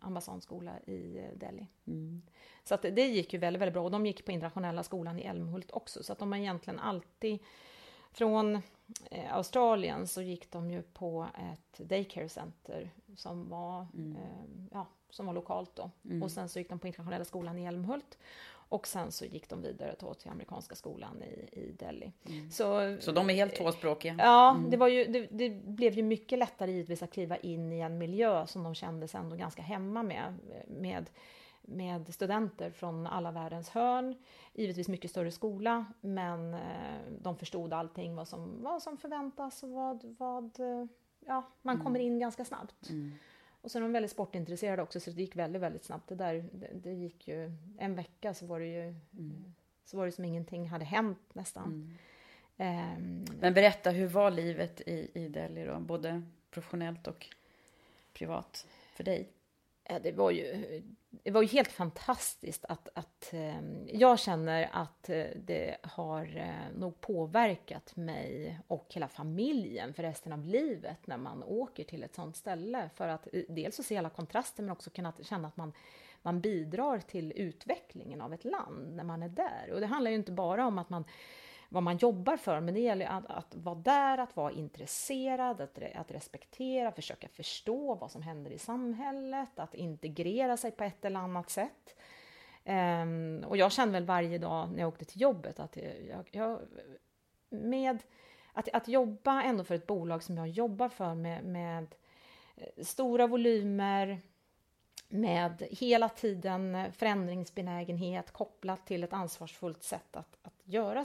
ambassadskola i Delhi. Mm. Så att det gick ju väldigt, väldigt bra och de gick på internationella skolan i Älmhult också så att de har egentligen alltid från eh, Australien så gick de ju på ett daycare center som var, mm. eh, ja, som var lokalt då. Mm. Och sen så gick de på internationella skolan i Älmhult. Och sen så gick de vidare till amerikanska skolan i, i Delhi. Mm. Så, så de är helt tvåspråkiga? Ja, mm. det, var ju, det, det, blev ju mycket lättare givetvis att kliva in i en miljö som de kände sig ändå ganska hemma med. med med studenter från alla världens hörn. Givetvis mycket större skola, men eh, de förstod allting vad som, vad som förväntas och vad, vad eh, ja, man mm. kommer in ganska snabbt. Mm. Och sen är de väldigt sportintresserade också, så det gick väldigt, väldigt snabbt. Det där, det, det gick ju en vecka så var det ju mm. så var det som ingenting hade hänt nästan. Um, men berätta, hur var livet i, i Delhi då, både professionellt och privat för dig? Eh, det var ju, det var ju helt fantastiskt att, att ehm, jag känner att eh, det har eh, nog påverkat mig och hela familjen för resten av livet när man åker till ett sånt ställe. För att dels att se alla kontraster men också kunna känna att man, man bidrar till utvecklingen av ett land när man är där. Och det handlar ju inte bara om att man vad man jobbar för, men det gäller att, att vara där, att vara intresserad, att, att respektera, försöka förstå vad som händer i samhället, att integrera sig på ett eller annat sätt. Um, och jag kände väl varje dag när jag åkte till jobbet att jag, jag med att, att jobba ändå för ett bolag som jag jobbar för med, med eh, stora volymer, med hela tiden förändringsbenägenhet kopplat till ett ansvarsfullt sätt att, att göra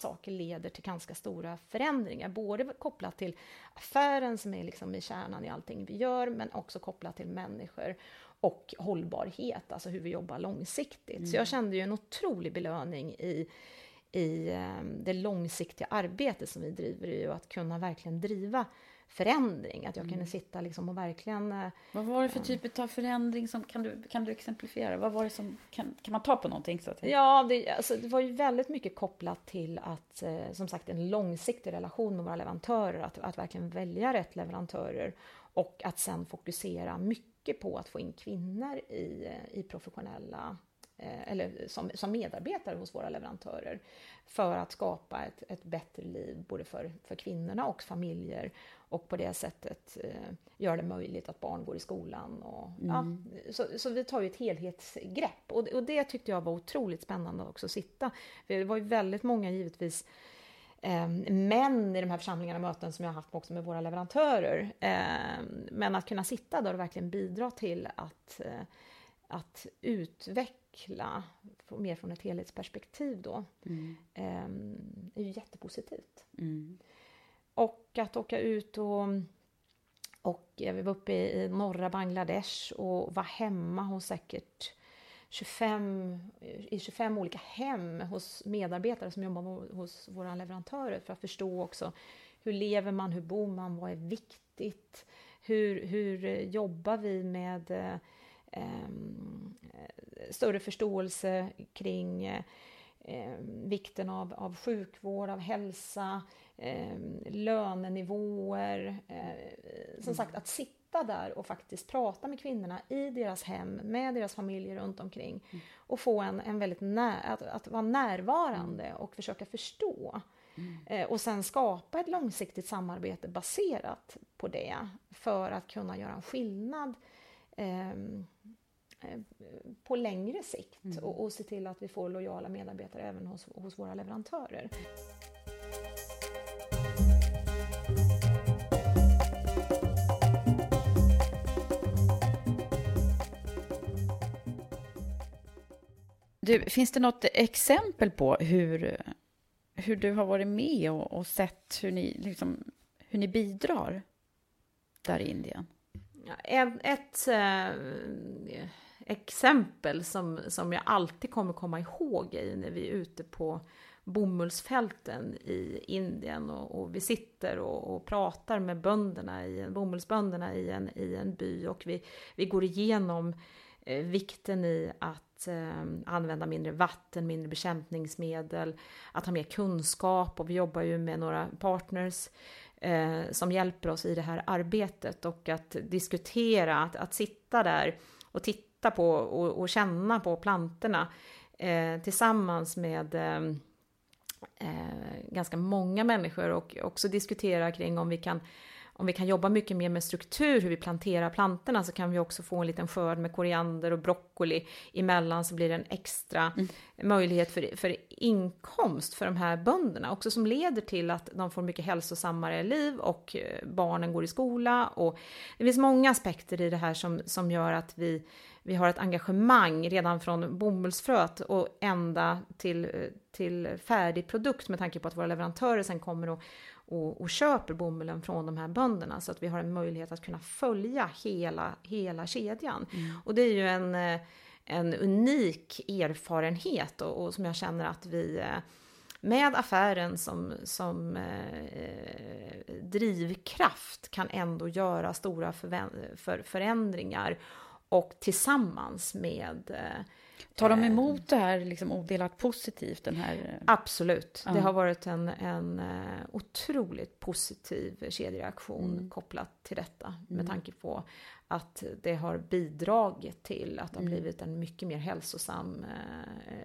Saker leder till ganska stora förändringar, både kopplat till affären som är liksom i kärnan i allting vi gör, men också kopplat till människor och hållbarhet, alltså hur vi jobbar långsiktigt. Mm. Så jag kände ju en otrolig belöning i, i um, det långsiktiga arbetet som vi driver i och att kunna verkligen driva förändring, att jag mm. kunde sitta liksom och verkligen... Eh, vad var det för typ av förändring? Som, kan, du, kan du exemplifiera? Vad var det som, kan, kan man ta på någonting? Så att ja, det, alltså, det var ju väldigt mycket kopplat till att, eh, som sagt, en långsiktig relation med våra leverantörer, att, att verkligen välja rätt leverantörer och att sen fokusera mycket på att få in kvinnor i, eh, i professionella eller som, som medarbetare hos våra leverantörer för att skapa ett, ett bättre liv både för, för kvinnorna och familjer och på det sättet eh, gör det möjligt att barn går i skolan. Och, mm. ja, så, så, vi tar ju ett helhetsgrepp och, och det tyckte jag var otroligt spännande också att sitta. Det var ju väldigt många givetvis eh, män i de här församlingarna och möten som jag har haft också med våra leverantörer. Eh, men att kunna sitta där och verkligen bidra till att, eh, att utveckla mer från ett helhetsperspektiv då mm. Eh, är ju jättepositivt. Mm. Och att åka ut och, och vi var uppe i, norra Bangladesh och var hemma hos säkert 25, i 25 olika hem hos medarbetare som jobbar hos våra leverantörer för att förstå också hur lever man, hur bor man, vad är viktigt, hur, hur jobbar vi med större förståelse kring eh, vikten av, av sjukvård, av hälsa, eh, lönenivåer. Eh, som sagt, att sitta där och faktiskt prata med kvinnorna i deras hem, med deras familjer runt omkring mm. och få en, en väldigt när, att, att vara närvarande och försöka förstå. Mm. Eh, och sen skapa ett långsiktigt samarbete baserat på det för att kunna göra en skillnad ehm, eh, på längre sikt mm. och, och se till att vi får lojala medarbetare även hos, hos våra leverantörer. Du, finns det något exempel på hur, hur du har varit med och, och sett hur ni, liksom, hur ni bidrar där i Indien? ett, ett äh, exempel som, som jag alltid kommer komma ihåg i när vi är ute på bomullsfälten i Indien och, och vi sitter och, och, pratar med bönderna i, bomullsbönderna i en, i en by och vi, vi går igenom eh, vikten i att eh, använda mindre vatten, mindre bekämpningsmedel, att ha mer kunskap och vi jobbar ju med några partners eh, som hjälper oss i det här arbetet och att diskutera, att, att sitta där och titta på och, och känna på plantorna eh, tillsammans med eh, eh, ganska många människor och också diskutera kring om vi kan om vi kan jobba mycket mer med struktur, hur vi planterar plantorna, så kan vi också få en liten skörd med koriander och broccoli emellan, så blir det en extra mm. möjlighet för, för inkomst för de här bönderna, också som leder till att de får mycket hälsosammare liv och eh, barnen går i skola. Och det finns många aspekter i det här som, som gör att vi vi har ett engagemang redan från bomullsfröet och ända till, till färdig produkt med tanke på att våra leverantörer sen kommer och, och, och, köper bomullen från de här bönderna så att vi har en möjlighet att kunna följa hela, hela kedjan. Mm. Och det är ju en, en unik erfarenhet och, och som jag känner att vi med affären som, som eh, drivkraft kan ändå göra stora för, förändringar och tillsammans med eh, Tar de emot det här liksom odelat positivt? Den här... Eh, Absolut. Ja. Det har varit en, en eh, otroligt positiv kedjereaktion mm. kopplat till detta mm. med tanke på att det har bidragit till att det har mm. blivit en mycket mer hälsosam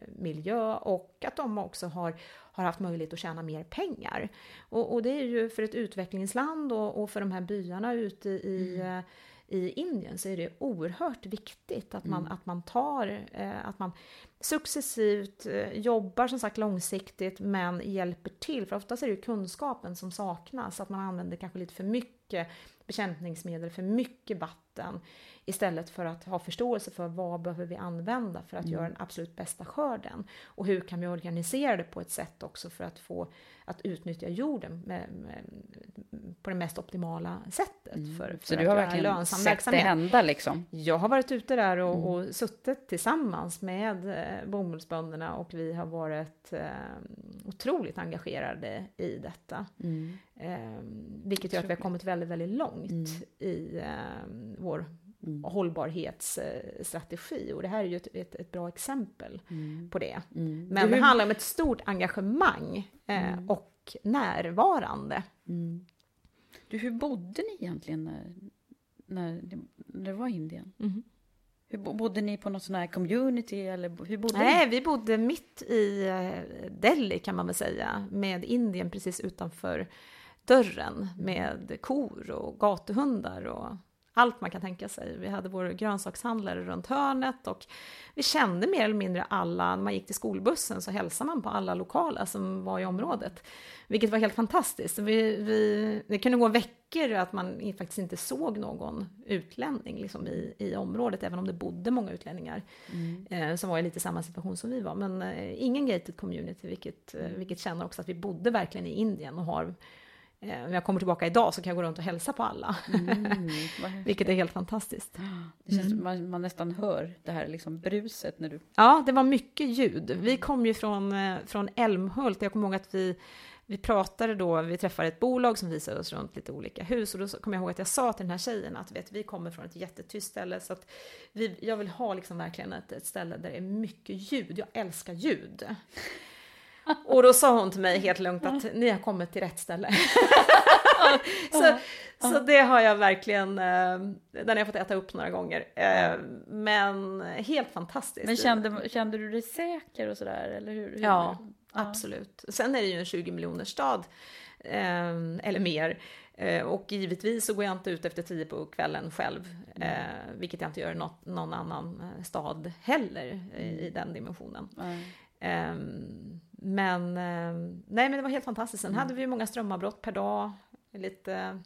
miljö och att de också har, har haft möjlighet att tjäna mer pengar. Och, och det är ju för ett utvecklingsland och, och för de här byarna ute i mm i Indien så är det oerhört viktigt att man, mm. att man tar, eh, att man successivt eh, jobbar som sagt långsiktigt men hjälper till. För oftast är det ju kunskapen som saknas, att man använder kanske lite för mycket bekämpningsmedel, för mycket vatten istället för att ha förståelse för vad behöver vi använda för att mm. göra den absolut bästa skörden och hur kan vi organisera det på ett sätt också för att få att utnyttja jorden med, med, på det mest optimala sättet. Mm. För, för Så du har verkligen lönsam sett verksamhet. det hända liksom? Jag har varit ute där och, mm. och suttit tillsammans med eh, bomullsbönderna och vi har varit eh, otroligt engagerade i detta. Eh, vilket gör att vi har kommit väldigt, väldigt långt mm. i eh, vår mm. hållbarhetsstrategi. Och det här är ju ett, ett, ett bra exempel mm. på det. Mm. Men det, det handlar om ett stort engagemang eh, mm. och närvarande. Mm. Du, hur bodde ni egentligen när, när, det, när det var Indien? Mm. Hur, bodde ni på något sån här community eller hur bodde Nej, ni? vi bodde mitt i eh, Delhi kan man väl säga, med Indien precis utanför dörren med kor och gatuhundar och allt man kan tänka sig. Vi hade vår grönsakshandlare runt hörnet och vi kände mer eller mindre alla, när man gick till skolbussen så hälsade man på alla lokala som var i området. Vilket var helt fantastiskt. Vi, vi, det kunde gå veckor att man faktiskt inte såg någon utlänning liksom i, i området, även om det bodde många utlänningar mm. eh, som var i lite samma situation som vi var. Men eh, ingen gated community, vilket, eh, vilket känner också att vi bodde verkligen i Indien och har om jag kommer tillbaka idag så kan jag gå runt och hälsa på alla. Mm, Vilket är helt fantastiskt. Det känns mm. man, man nästan hör det här liksom bruset när du... Ja, det var mycket ljud. Vi kom ju från, eh, från Älmhult. Jag kommer ihåg att vi vi pratade då, vi träffade ett bolag som visade oss runt lite olika hus och då kommer jag ihåg att jag sa till den här tjejen att vet, vi kommer från ett jättetyst ställe så att vi, jag vill ha liksom verkligen ett, ett ställe där det är mycket ljud, jag älskar ljud. Och då sa hon till mig helt lugnt att ni har kommit till rätt ställe. så, så det har jag verkligen, eh, den har jag fått äta upp några gånger. Eh, men helt fantastiskt. Men kände, kände du dig säker och sådär, eller hur? hur? Ja, absolut. Sen är det ju en 20 miljoner stad, eh, eller mer. Och givetvis så går jag inte ut efter tio på kvällen själv, mm. vilket jag inte gör i något, någon annan stad heller mm. i den dimensionen. Mm. Men, nej men det var helt fantastiskt. Sen mm. hade vi många strömavbrott per dag, lite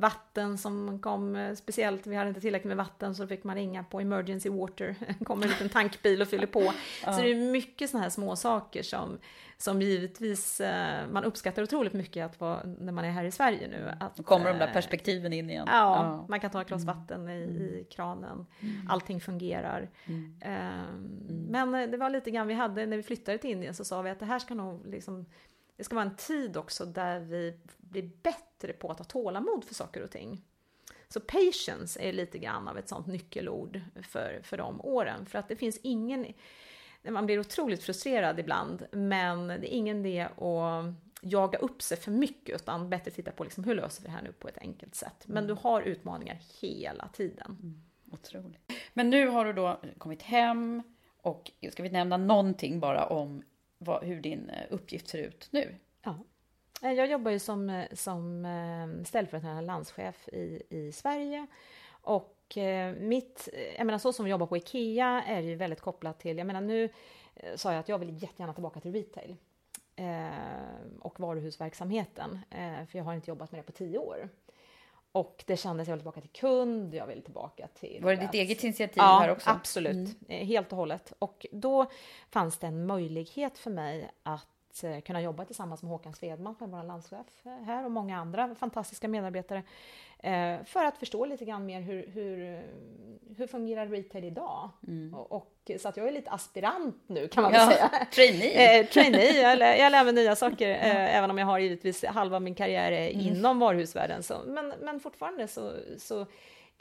vatten som kom speciellt, vi hade inte tillräckligt med vatten så fick man ringa på emergency water, kommer en liten tankbil och fyller på. Så det är mycket sådana här små saker som, som givetvis eh, man uppskattar otroligt mycket att vara, när man är här i Sverige nu. Att, Då kommer de där perspektiven in igen. Ja, ja. man kan ta ett glas mm. vatten i, i mm. kranen, mm. allting fungerar. Mm. Um, men det var lite grann vi hade, när vi flyttade till Indien så sa vi att det här ska nog liksom det ska vara en tid också där vi blir bättre på att ha tålamod för saker och ting. Så patience är lite grann av ett sånt nyckelord för, för de åren. För att det finns ingen... Man blir otroligt frustrerad ibland, men det är ingen idé att jaga upp sig för mycket, utan bättre titta på liksom, hur löser vi det här nu på ett enkelt sätt. Men du har utmaningar hela tiden. Mm, otroligt. Men nu har du då kommit hem och ska vi nämna någonting bara om vad, hur din eh, uppgift ser ut nu. Ja. Eh, jag jobbar ju som, eh, som ställföreträdande landschef i, i Sverige. Och mitt, jag menar så som vi jobbar på IKEA är ju väldigt kopplat till, jag menar nu sa jag att jag vill jättegärna tillbaka till retail och varuhusverksamheten, för jag har inte jobbat med det på tio år. Och det kändes, jag vill tillbaka till kund, jag vill tillbaka till... Var det ditt eget initiativ ja, här också? absolut. Mm. Eh, helt och hållet. Och då fanns det en möjlighet för mig att eh, kunna jobba tillsammans med Håkan Svedman, som är vår landschef här, och många andra fantastiska medarbetare. Eh, för att förstå lite grann mer hur, hur, hur fungerar retail idag? Mm. Och, och, så att jag är lite aspirant nu kan man väl ja, säga. Trainee. eh, trainee, jag, lär, jag lär mig nya saker, eh, även om jag har givetvis halva min karriär mm. inom varuhusvärlden. Så, men, men fortfarande så, så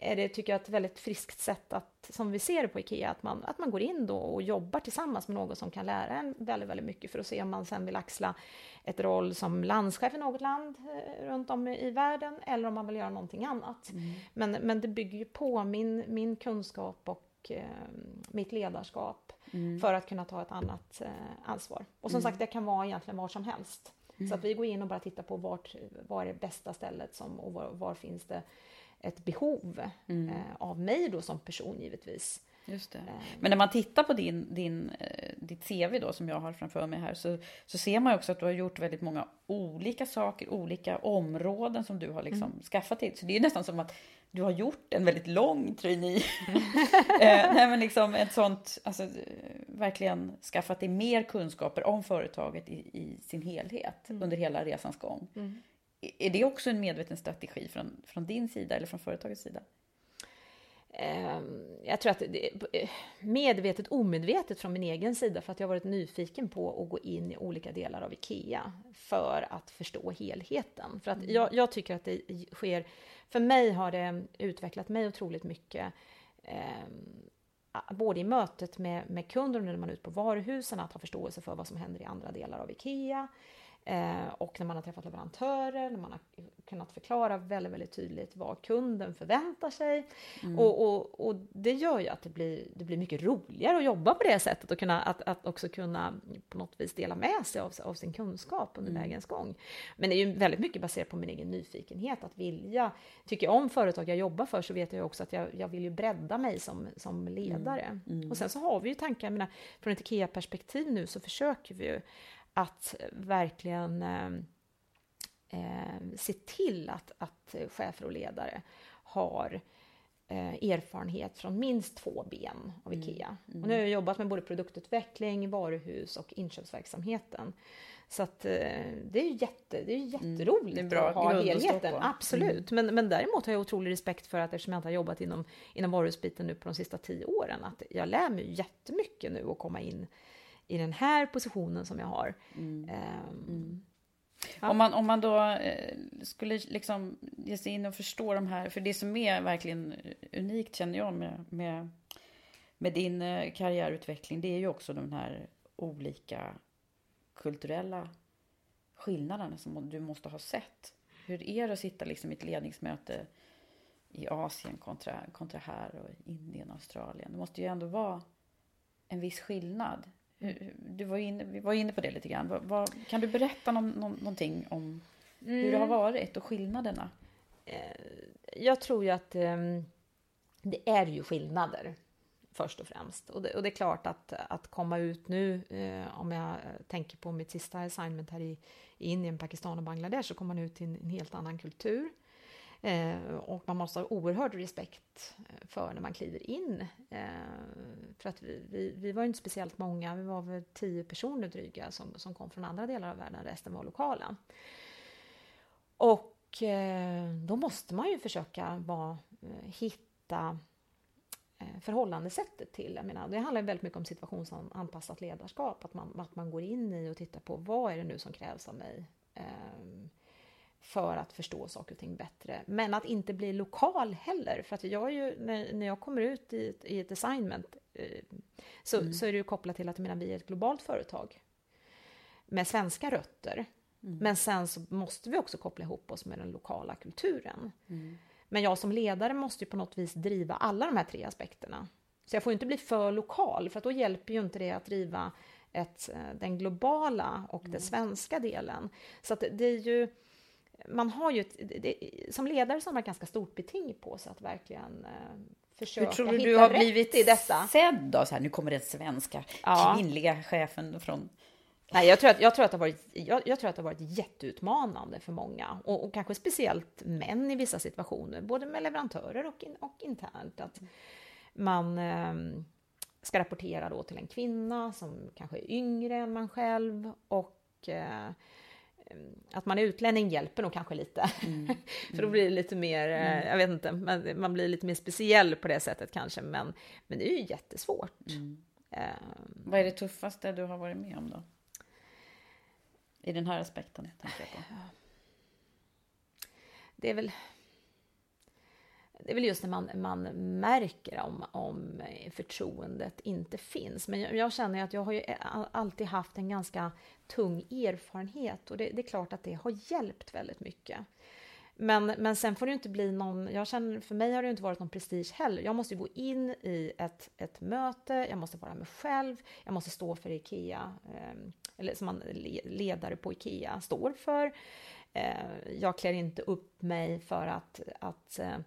är det, tycker jag, ett väldigt friskt sätt att, som vi ser på IKEA, att man, att man går in då och jobbar tillsammans med någon som kan lära en väldigt, väldigt mycket för att se om man sen vill axla ett roll som landschef i något land eh, runt om i världen eller om man vill göra någonting annat. Mm. Men, men det bygger ju på min, min kunskap och eh, mitt ledarskap mm. för att kunna ta ett annat eh, ansvar. Och som mm. sagt, det kan vara egentligen var som helst. Så att mm. vi går in och bara tittar på vart, var är det bästa stället som, och var, var finns det ett behov mm. eh, av mig då som person givetvis. Just det. Eh. Men när man tittar på din, din, eh, ditt CV då som jag har framför mig här så, så ser man också att du har gjort väldigt många olika saker, olika områden som du har liksom mm. skaffat till. Så det är nästan som att du har gjort en väldigt lång trainee. eh, nej, men liksom ett sånt, alltså, verkligen skaffat dig mer kunskaper om företaget i, i sin helhet mm. under hela resans gång. Mm. Är det också en medveten strategi från, från din sida eller från företagets sida? Ehm, jag tror att det är medvetet omedvetet från min egen sida för att jag har varit nyfiken på att gå in i olika delar av IKEA för att förstå helheten. För att mm. jag, jag tycker att det sker, för mig har det utvecklat mig otroligt mycket eh, både i mötet med, med kunder när man är ute på varuhusen, att ha förståelse för vad som händer i andra delar av IKEA. Eh, och när man har träffat leverantörer, när man har kunnat förklara väldigt, väldigt tydligt vad kunden förväntar sig. Mm. Och, och, och, det gör ju att det blir, det blir mycket roligare att jobba på det sättet och kunna, att, att också kunna på något vis dela med sig av, av sin kunskap under mm. vägens gång. Men det är ju väldigt mycket baserat på min egen nyfikenhet, att vilja. Tycker jag om företag jag jobbar för så vet jag också att jag, jag vill ju bredda mig som, som ledare. Mm. mm. Och sen så har vi ju tankar, jag menar, från ett IKEA-perspektiv nu så försöker vi ju att verkligen eh, se till att, att chefer och ledare har eh, erfarenhet från minst två ben av mm. IKEA. Mm. Och nu har jag jobbat med både produktutveckling, varuhus och inköpsverksamheten. Så att, eh, det är jätte, det är jätteroligt mm. det är att ha helheten. Absolut. Mm. Men, men däremot har jag otrolig respekt för att eftersom jag inte har jobbat inom, inom varuhusbiten nu på de sista tio åren, att jag lär mig jättemycket nu att komma in i den här positionen som jag har. Mm. Um, Om, man, om man då eh, skulle liksom ge sig in och förstå de här, för det som är verkligen unikt känner jag med, med, med din eh, karriärutveckling, det är ju också de här olika kulturella skillnaderna som du måste ha sett. Hur är det att sitta liksom i ett ledningsmöte i Asien kontra, kontra här och Indien och Australien? Det måste ju ändå vara en viss skillnad. Du var inne, vi var inne på det lite grann. Vad, vad, kan du berätta någon, någon, någonting om hur det har Mm. varit och skillnaderna? Jag tror ju att eh, det är ju skillnader först och främst. Och det, och det är klart att, att komma ut nu, eh, om jag tänker på mitt sista assignment här i, i Indien, Pakistan och Bangladesh, så kommer man ut i en, en helt annan kultur. Eh, och man måste ha oerhörd respekt eh, för när man kliver in. Eh, för att vi, vi, vi var ju inte speciellt många, vi var väl tio personer dryga som, som kom från andra delar av världen, resten var lokala. Och eh, då måste man ju försöka bara, eh, hitta eh, förhållandesättet till. Jag menar, det handlar väldigt mycket om situationsanpassat ledarskap. Att man, att man går in i och tittar på vad är det nu som krävs av mig eh, för att förstå saker och ting bättre. Men att inte bli lokal heller. För att jag ju, när, när jag kommer ut i ett, i ett assignment eh, så, Mm. så är det ju kopplat till att menar, vi är ett globalt företag med svenska rötter. Men sen så måste vi också koppla ihop oss med den lokala kulturen. Men jag som ledare måste ju på något vis driva alla de här tre aspekterna. Så jag får inte bli för lokal, för att då hjälper ju inte det att driva ett, eh, den globala och den svenska delen. Så att det är ju, man har ju ett, det, som ledare så har ett ganska stort beting på sig att verkligen eh, försöka Hur tror du hitta du har rätt blivit i detta. sedd då? Så här, nu kommer den svenska Ja. kvinnliga chefen från... Nej, jag, tror att, jag, tror att det har varit, jag, jag tror att det har varit jätteutmanande för många och, och kanske speciellt män i vissa situationer, både med leverantörer och, in, och internt. Att man eh, ska rapportera då till en kvinna som kanske är yngre än man själv och eh, att man är utlänning hjälper nog kanske lite. För då blir det lite mer, eh, Mm. jag vet inte, man, man blir lite mer speciell på det sättet kanske. Men, men det är ju jättesvårt. Eh, Vad är det tuffaste du har varit med om då? I den här aspekten tänker jag på. det är väl det är väl just när man, man märker om, om förtroendet inte finns. Men jag, jag känner att jag har ju alltid haft en ganska tung erfarenhet och det, det är klart att det har hjälpt väldigt mycket. Men, men sen får det ju inte bli någon, jag känner, för mig har det inte varit någon prestige heller. Jag måste ju gå in i ett, ett möte, jag måste vara mig själv, jag måste stå för IKEA, eh, eller som man ledare på IKEA står för. Eh, jag klär inte upp mig för att, att eh,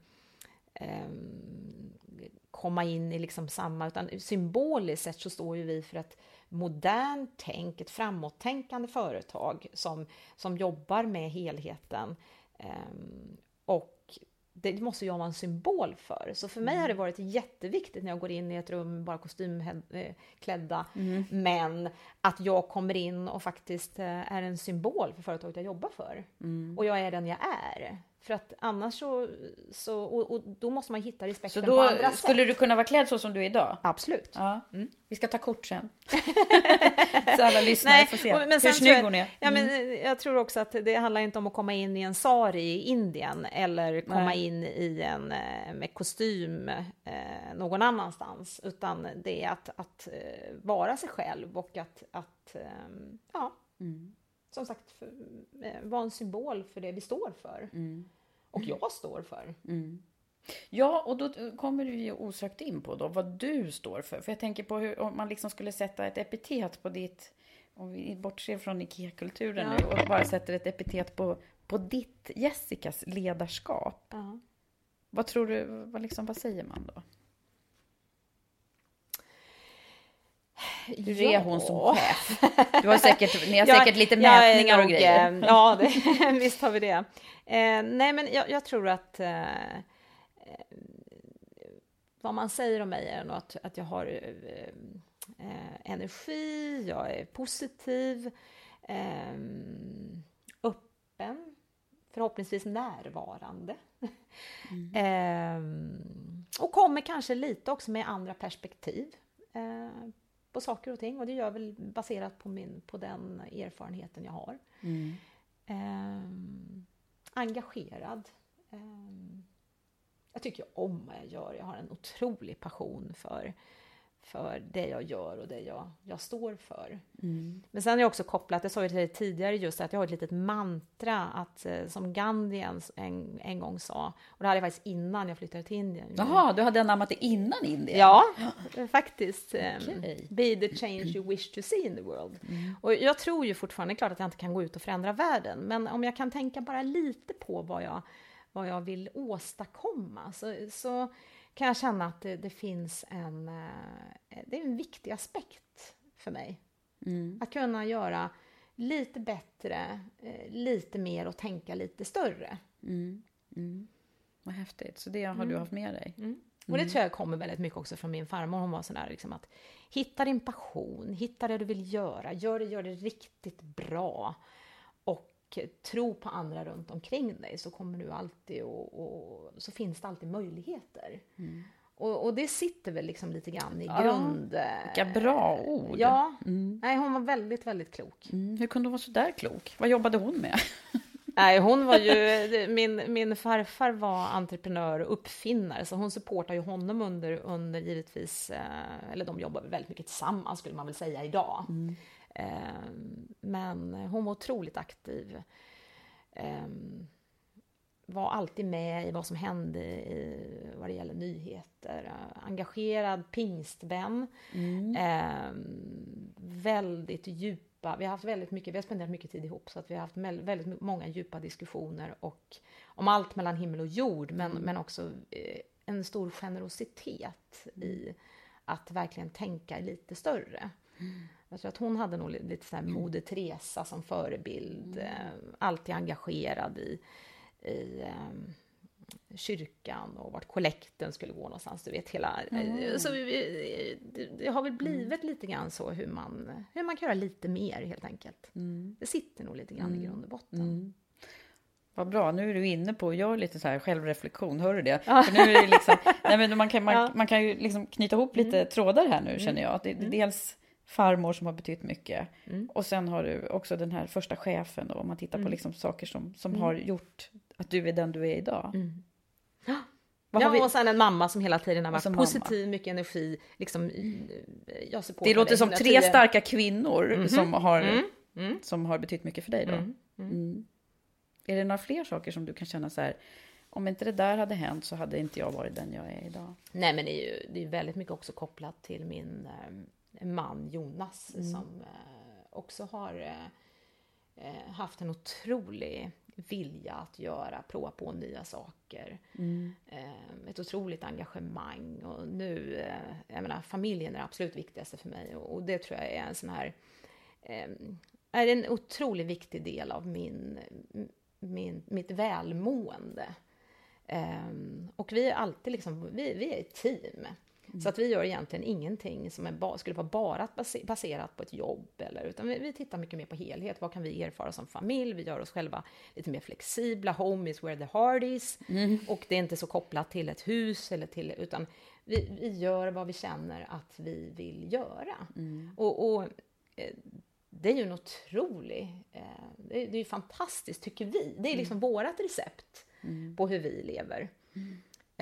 komma in i liksom samma, utan symboliskt sett så står ju vi för ett modernt tänk, ett framåttänkande företag som, som jobbar med helheten. Ehm, och det måste jag vara en symbol för. Så för mig har det varit jätteviktigt när jag går in i ett rum med bara kostymklädda män, att jag kommer in och faktiskt eh, är en symbol för företaget jag jobbar för. Och jag är den jag är. För att annars så, så och, och då måste man hitta Så respekten på andra sätt. skulle du kunna vara klädd så som du är idag? Absolut. Ja. Vi ska ta kort sen. så alla lyssnare Nej, får se men hur snygg jag- hon är. Ja, men Mm. eh, jag tror också att det handlar inte om att komma in i en sari i Indien eller komma Nej. in i en eh, med kostym eh, någon annanstans, utan det är att, att eh, vara sig själv och att, att ehm, ja, Mm. Som sagt, för, eh, vara en symbol för det vi står för. Mm. Och jag står för. Ja, och då kommer du ju osökt in på då vad du står för. För jag tänker på hur om man liksom skulle sätta ett epitet på ditt, om vi bortser från IKEA-kulturen Ja. nu och bara sätter ett epitet på, på ditt, Jessicas ledarskap. Ja. Vad tror du, vad, liksom, vad säger man då? Hur är hon som chef? Du har säkert, ni har Jag- säkert lite mätningar och grejer. eh, Ja, det, visst har vi det. Eh, nej, men jag, jag tror att eh, eh, vad man säger om mig är nog att, att jag har eh, eh, energi, jag är positiv, öppen, förhoppningsvis närvarande. Eh, och kommer kanske lite också med andra perspektiv på saker och ting och det gör jag väl baserat på, min, på den erfarenheten jag har. Mm. Ehm, engagerad. Ehm, jag tycker om vad jag gör. Jag har en otrolig passion för, för det jag gör och det jag, jag står för. Mm. Men sen är jag också kopplat, jag sa ju till dig tidigare just att jag har ett litet mantra att, eh, som Gandhi en, en, en gång sa, och det hade jag faktiskt innan jag flyttade till Indien. Jaha, du hade anammat det innan Indien? Ja, faktiskt. Ehm, Okej. Be the change you wish to see in the world. Och jag tror ju fortfarande, klart att jag inte kan gå ut och förändra världen, men om jag kan tänka bara lite på vad jag, vad jag vill åstadkomma, så, så kan jag känna att det, det finns en, eh, det är en viktig aspekt för mig. Mm. Att kunna göra lite bättre, eh, lite mer och tänka lite större. Mm. Mm. Vad häftigt. Så det har du Mm. haft med dig? Och det tror jag kommer väldigt mycket också från min farmor. Hon var sån där liksom att hitta din passion, hitta det du vill göra, gör det, gör det riktigt bra. Och tro på andra runt omkring dig så kommer du alltid och, och så finns det alltid möjligheter. Och, och det sitter väl liksom lite grann i Ja, grund... Vilka bra ord! Ja, Mm. nej hon var väldigt, väldigt klok. Mm. Hur kunde hon vara så där klok? Vad jobbade hon med? Nej, hon var ju, min, min farfar var entreprenör och uppfinnare, så hon supportar ju honom under, under givetvis, eh, eller de jobbar väl väldigt mycket tillsammans skulle man väl säga idag. Eh, men hon var otroligt aktiv. Eh, var alltid med i vad som hände i, vad det gäller nyheter. Engagerad pingstvän. Eh, väldigt djupa, vi har haft väldigt mycket, vi har spenderat mycket tid ihop så att vi har haft väldigt många djupa diskussioner och om allt mellan himmel och jord men, men också eh, en stor generositet i att verkligen tänka lite större. Jag tror att hon hade nog li- lite så här Moder Teresa som förebild, eh, alltid engagerad i, i eh, kyrkan och vart kollekten skulle gå någonstans. Du vet, hela... eh, Så det, har väl blivit lite grann så hur man, hur man kan göra lite mer helt enkelt. Det sitter nog lite grann i grund och botten. Vad bra, nu är du inne på att göra lite så här självreflektion, hör du det? För nu är det liksom, nej men man, kan, man, Ja. man kan ju liksom knyta ihop lite trådar här nu känner jag. Det, är dels farmor som har betytt mycket och sen har du också den här första chefen då, om man tittar på liksom saker som, som har gjort att du är den du är idag. Vad Ja, har vi- och sen en mamma som hela tiden har varit mamma. positiv, mycket energi. Liksom, eh, jag Det låter som 110. tre starka kvinnor som, har, Mm. Mm. som har betytt mycket för dig då. Mm. Mm. Är det några fler saker som du kan känna så här, om inte det där hade hänt så hade inte jag varit den jag är idag? Nej, men det är ju det är väldigt mycket också kopplat till min eh, man Jonas Mm. som eh, också har eh, eh, haft en otrolig vilja att göra, prova på nya saker. Mm. Ett otroligt engagemang och nu, jag menar familjen är det absolut viktigaste för mig och, det tror jag är en sån här är en otroligt viktig del av min, min, mitt välmående. Och vi är alltid liksom, vi, vi är ett team. Så att vi gör egentligen ingenting som är skulle vara bara base- baserat på ett jobb. Eller, utan vi, vi tittar mycket mer på helhet. Vad kan vi erfara som familj? Vi gör oss själva lite mer flexibla. Home is where the heart is. Och det är inte så kopplat till ett hus. Eller till, utan vi, vi gör vad vi känner att vi vill göra. Och, och eh, det är ju en otrolig... Eh, det, är, det är ju fantastiskt, tycker vi. Det är liksom vårat recept på hur vi lever.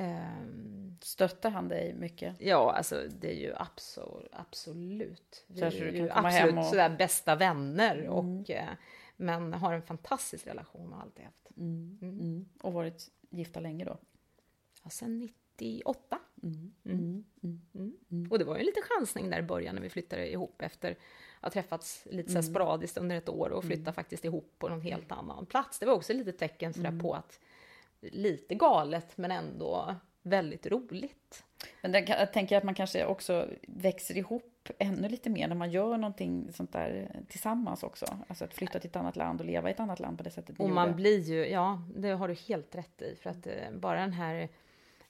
Ehm, Stöttar han dig mycket? ja, alltså det är ju absolut... absolut. Vi är ju absolut och- sådär bästa vänner. Och, eh, men har en fantastisk relation och alltid haft. Mm. Och varit gifta länge då? Ja, sen 98. Mm. Mm. Och det var ju en liten chansning där i början när vi flyttade ihop efter att ha träffats lite så Mm. sporadiskt under ett år och flytta faktiskt ihop på någon helt annan plats. Det var också ett litet tecken sådär Mm. på att lite galet men ändå väldigt roligt. Men den, jag tänker att man kanske också växer ihop ännu lite mer när man gör någonting sånt där tillsammans också. Alltså att flytta till ett annat land och leva i ett annat land på det sättet Och man gjorde. blir ju, ja, det har du helt rätt i. För att eh, bara den här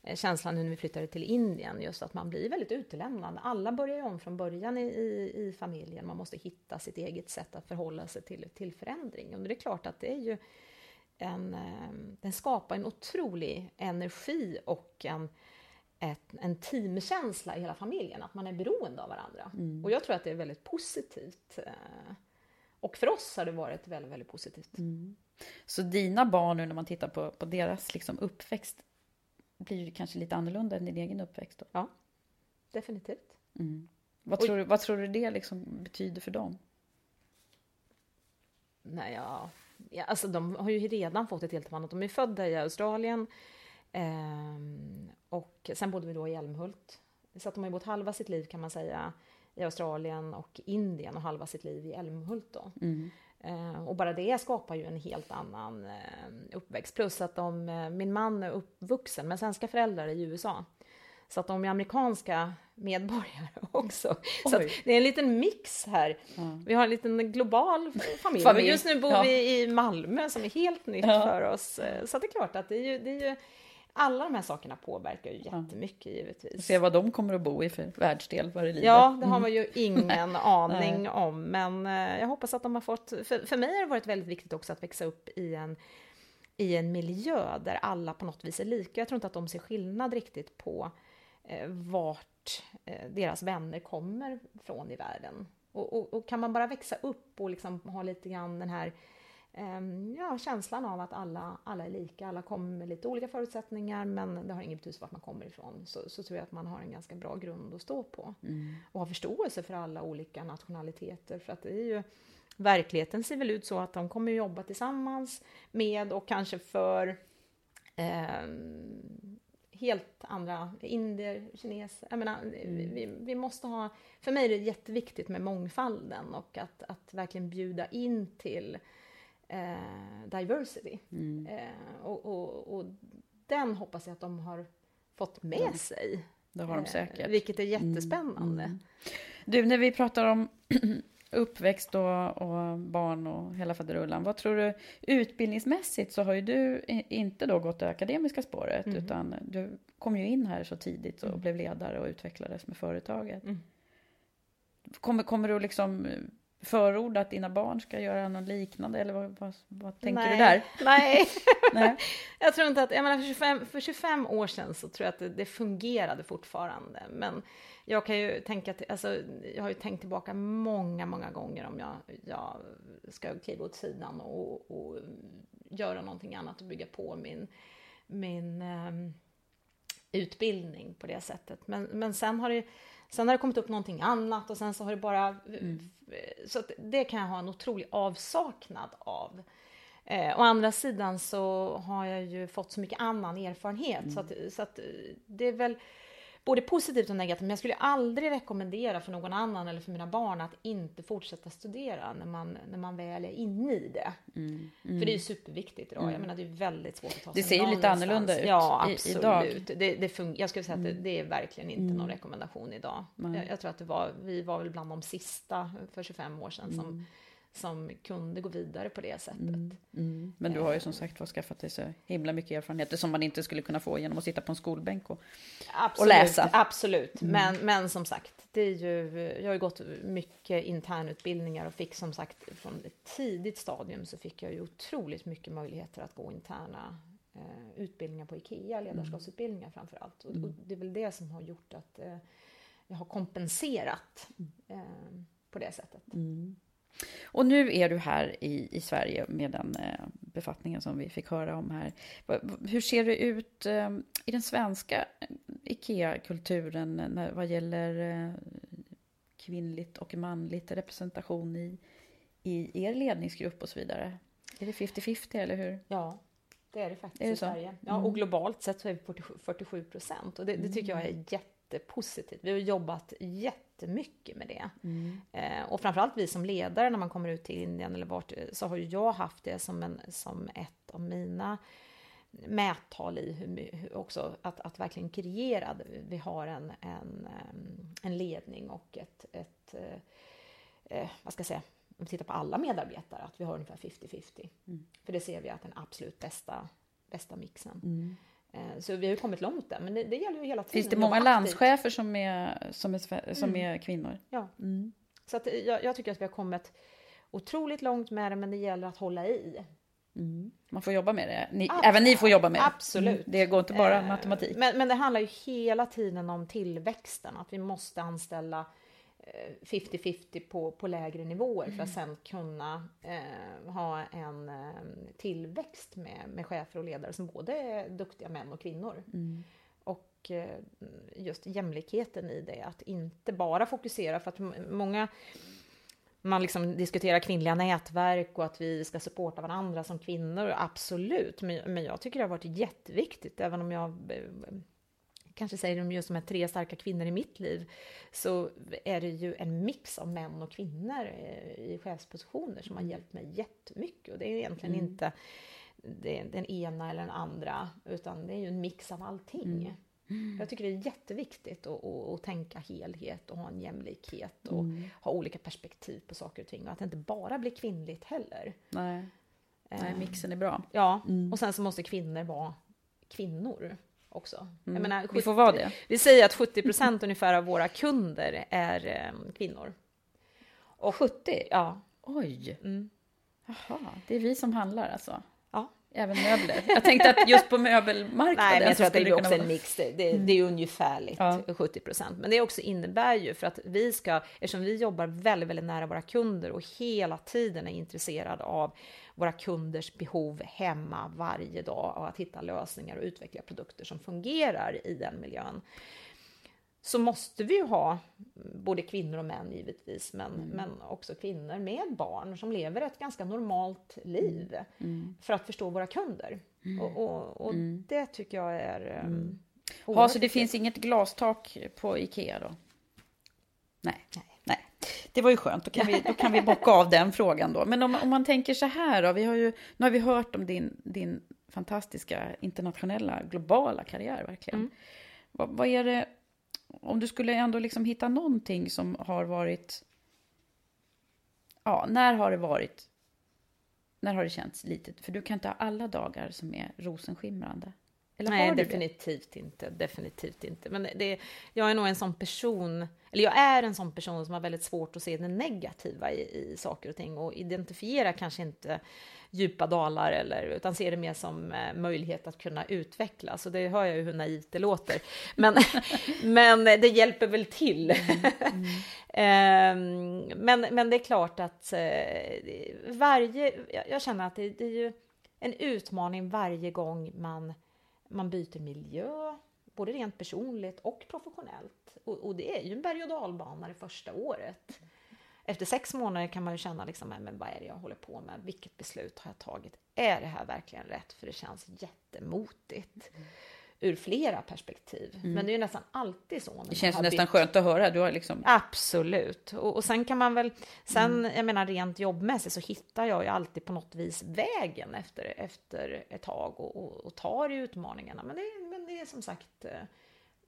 eh, känslan nu när vi flyttade till Indien, just att man blir väldigt utelämnad. Alla börjar ju om från början i, i, i familjen. Man måste hitta sitt eget sätt att förhålla sig till, till förändring. Och det är klart att det är ju en, eh, den skapar en otrolig energi och en, ett, en teamkänsla i hela familjen, att man är beroende av varandra. Och jag tror att det är väldigt positivt. eh, och för oss har det varit väldigt, väldigt positivt. Mm. Så dina barn nu när man tittar på, på deras liksom uppväxt blir ju kanske lite annorlunda än din egen uppväxt? Då. Ja, definitivt. Mm. Vad, tror du, vad tror du det liksom betyder för dem? Nej, ja, ja, alltså de har ju redan fått ett helt annat. De är födda i Australien eh, och sen bodde vi då i Älmhult. Så att de har bott halva sitt liv kan man säga i Australien och Indien och halva sitt liv i Älmhult då. Mm. Eh, och bara det skapar ju en helt annan eh, uppväxt. Plus att de, eh, min man är uppvuxen med svenska föräldrar i USA. Så att de är amerikanska medborgare också. Oj. Så det är en liten mix här. Mm. Vi har en liten global familj. familj. Just nu bor ja. vi i Malmö som är helt nytt ja. för oss. Så det är klart att det är ju, det är ju alla de här sakerna påverkar ju jättemycket ja. givetvis. Se vad de kommer att bo i för världsdel vad det lider. Ja, det har man ju ingen aning om. Men jag hoppas att de har fått... För, för mig har det varit väldigt viktigt också att växa upp i en i en miljö där alla på något vis är lika. Jag tror inte att de ser skillnad riktigt på eh, vart eh, deras vänner kommer från i världen. Och, och, och, kan man bara växa upp och liksom ha lite grann den här eh, ja, känslan av att alla, alla är lika, alla kommer med lite olika förutsättningar men det har ingen betydelse vart man kommer ifrån, så, så tror jag att man har en ganska bra grund att stå på. Mm. Och ha förståelse för alla olika nationaliteter, för att det är ju verkligheten ser väl ut så att de kommer jobba tillsammans med och kanske för eh, helt andra indier, kineser. Jag menar, mm. vi, vi, måste ha, för mig är det jätteviktigt med mångfalden och att, att verkligen bjuda in till eh, diversity. Mm. Eh, och, och, och, den hoppas jag att de har fått med mm. sig. Det har de eh, säkert. vilket är jättespännande. Mm. Du, när vi pratar om uppväxt och, och, barn och hela faderullan. Vad tror du, utbildningsmässigt så har ju du inte då gått det akademiska spåret, mm. utan du kom ju in här så tidigt och mm. blev ledare och utvecklades med företaget. Mm. Kommer, kommer du liksom förorda att dina barn ska göra något liknande, eller vad, vad, vad tänker Nej. du där? Nej, Nej. jag tror inte att, jag menar för 25, för 25 år sedan så tror jag att det, det fungerade fortfarande, men jag kan ju tänka, alltså, jag har ju tänkt tillbaka många, många gånger om jag, jag ska kliva åt sidan och, och göra någonting annat och bygga på min, min um, utbildning på det sättet. Men, men sen har det Sen har det kommit upp någonting annat och sen så har det bara... Mm. Så det kan jag ha en otrolig avsaknad av. Eh, å andra sidan så har jag ju fått så mycket annan erfarenhet mm. så, att, så att det är väl både positivt och negativt, men jag skulle aldrig rekommendera för någon annan eller för mina barn att inte fortsätta studera när man, när man väl är inne i det. Mm, mm. För det är ju superviktigt idag. Mm. Jag menar, det är väldigt svårt att ta sig Det ser ju lite annorlunda ut ja, absolut. idag. Det, det jag skulle säga att det, mm. det är verkligen inte någon mm. rekommendation idag. Jag, jag, tror att det var, vi var väl bland de sista för 25 år sedan som mm som kunde gå vidare på det sättet. Mm, mm. Men du har ju som sagt var skaffat dig så himla mycket erfarenheter som man inte skulle kunna få genom att sitta på en skolbänk och, absolut, och läsa. Absolut, mm. men, men som sagt, det är ju, jag har ju gått mycket internutbildningar och fick som sagt från ett tidigt stadium så fick jag ju otroligt mycket möjligheter att gå interna eh, utbildningar på IKEA, ledarskapsutbildningar framför allt. Och, och, mm. det är väl det som har gjort att eh, jag har kompenserat mm. eh, på det sättet. Och nu är du här i, i Sverige med den eh, befattningen som vi fick höra om här. Hur ser det ut eh, i den svenska IKEA-kulturen vad gäller eh, kvinnligt och manligt representation i, i er ledningsgrupp och så vidare? Är det 50-50 eller hur? Ja, det är det faktiskt är det i Sverige. Ja, och mm. globalt sett så är vi 47 procent och det, det, tycker jag är mm. Jättepositivt. Vi har jobbat jätte jättemycket med det. Mm. Eh, och framförallt vi som ledare när man kommer ut till Indien eller vart så har ju jag haft det som, en, som ett av mina mättal i hur, också att, att verkligen kreera. Vi har en, en, en ledning och ett, ett eh, eh, vad ska jag säga, om vi tittar på alla medarbetare, att vi har ungefär 50-50. Mm. För det ser vi att den absolut bästa, bästa mixen. Mm. Eh, så vi har kommit långt där, men det, det gäller ju hela tiden. Finns det många landschefer som är, som är, som mm. är kvinnor? Ja. Mm. Så att jag, jag, tycker att vi har kommit otroligt långt med det, men det gäller att hålla i. Mm. Man får jobba med det. Ni, även ni får jobba med det. Absolut. Mm. Det går inte bara eh, matematik. Men, men det handlar ju hela tiden om tillväxten, att vi måste anställa eh, 50-50 på, på lägre nivåer för att sen kunna eh, ha en eh, tillväxt med, med chefer och ledare som både är duktiga män och kvinnor. Och eh, just jämlikheten i det, att inte bara fokusera, för att många man liksom diskuterar kvinnliga nätverk och att vi ska supporta varandra som kvinnor, absolut. Men, men jag tycker det har varit jätteviktigt, även om jag eh, kanske säger de just de här tre starka kvinnor i mitt liv, så är det ju en mix av män och kvinnor eh, i chefspositioner som har hjälpt mig jättemycket. Och det är egentligen Mm. inte den ena eller den andra, utan det är ju en mix av allting. Jag tycker det är jätteviktigt att, att, att tänka helhet och ha en jämlikhet och Mm. ha olika perspektiv på saker och ting. Och att det inte bara blir kvinnligt heller. Nej. Nej, Eh, mixen är bra. Ja, Mm. och sen så måste kvinnor vara kvinnor också. Mm. menar, Vi får vara det. Vi säger att 70 procent ungefär av våra kunder är eh, kvinnor. Och 70? Ja. Oj! Mm. Jaha, det är vi som handlar alltså? Även möbler? Jag tänkte att just på möbelmarknaden Nej, men jag tror att det blir också en mix. Det, det, det är ungefärligt Ja. 70 procent. Men det också innebär ju för att vi ska, eftersom vi jobbar väldigt, väldigt nära våra kunder och hela tiden är intresserade av våra kunders behov hemma varje dag och att hitta lösningar och utveckla produkter som fungerar i den miljön. Så måste vi ju ha både kvinnor och män givetvis, men, men också kvinnor med barn som lever ett ganska normalt liv för att förstå våra kunder. Och, och, och det tycker jag är um, Ja, så det finns inget glastak på Ikea då? Nej. Nej. Det var ju skönt, då kan vi, då kan vi bocka av den frågan då. Men om, om man tänker så här då, vi har ju, nu har vi hört om din, din fantastiska internationella, globala karriär verkligen. Vad, vad är det, om du skulle ändå liksom hitta någonting som har varit, ja, när har det varit, när har det känts litet? För du kan inte ha alla dagar som är rosenskimrande. Eller Nej, du det? definitivt inte. Definitivt inte. Men det, jag är nog en sån person, eller jag är en sån person som har väldigt svårt att se det negativa i, i saker och ting och identifiera kanske inte djupa dalar eller utan ser det mer som eh, möjlighet att kunna utvecklas. Och det hör jag ju hur naivt det låter. Men, men det hjälper väl till. Ehm, men, men det är klart att eh, varje, jag, jag känner att det, det är ju en utmaning varje gång man man byter miljö, både rent personligt och professionellt. Och, och det är ju en berg och dalbana det första året. Efter sex månader kan man ju känna liksom, men vad är det jag håller på med? Vilket beslut har jag tagit? Är det här verkligen rätt? För det känns jättemotigt. Mm. Ur flera perspektiv. Men det är ju nästan alltid så. Det känns nästan bytt- skönt att höra. Du har liksom... Absolut. Och, och sen kan man väl, sen, jag menar rent jobbmässigt så hittar jag ju alltid på något vis vägen efter, efter ett tag och, och, och tar i utmaningarna. Men det, men det är som sagt, eh,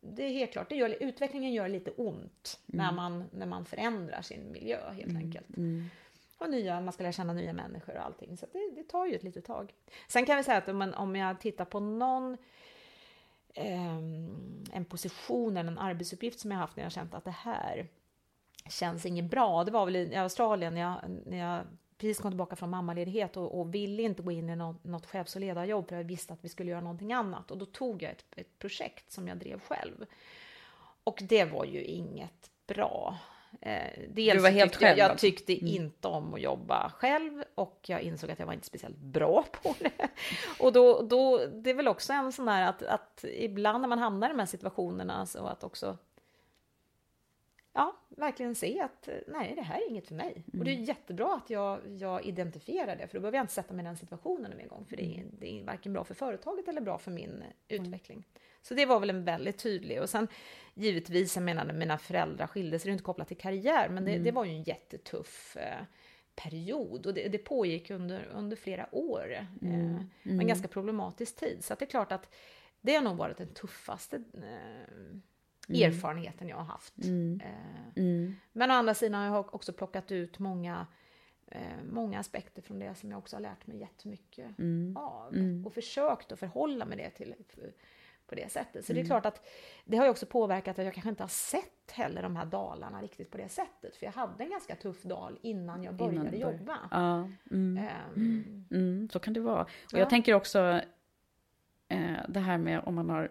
det är helt klart, det gör, utvecklingen gör lite ont när, man, när man förändrar sin miljö helt enkelt. Och nya, man ska lära känna nya människor och allting. Så det, det tar ju ett litet tag. Sen kan vi säga att om, man, om jag tittar på någon Ehm, en position eller en arbetsuppgift som jag haft när jag känt att det här känns inget bra. Det var väl i Australien när jag, när jag precis kom tillbaka från mammaledighet och, och ville inte gå in i något, något chefs och ledarjobb för jag visste att vi skulle göra någonting annat. Och då tog jag ett, ett projekt som jag drev själv. Och det var ju inget bra. Eh, dels Du var helt tyckte jag, själv jag alltså? tyckte inte om att jobba själv och jag insåg att jag var inte speciellt bra på det. Och då, då det är väl också en sån där att, att ibland när man hamnar i de här situationerna så att också ja, verkligen se att nej, det här är inget för mig. Och det är jättebra att jag, jag identifierar det, för då behöver jag inte sätta mig i den situationen en gång, för det är, det är varken bra för företaget eller bra för min eh, utveckling. Så det var väl en väldigt tydlig. Och sen givetvis, jag menar när mina föräldrar skildes, det är inte kopplat till karriär, men det, det var ju en jättetuff eh, period och det, det pågick under, under flera år. Eh, En ganska problematisk tid. Så att det är klart att det har nog varit den tuffaste eh, erfarenheten jag har haft. Eh, Men å andra sidan har jag också plockat ut många, eh, många aspekter från det som jag också har lärt mig jättemycket av. Och försökt att förhålla mig det till på det sättet. Så det är klart att det har ju också påverkat att jag kanske inte har sett heller de här dalarna riktigt på det sättet. För jag hade en ganska tuff dal innan jag började Innan började. jobba. Ja, mm. Ehm, Mm, så kan det vara. Och Ja. jag tänker också eh, det här med om man har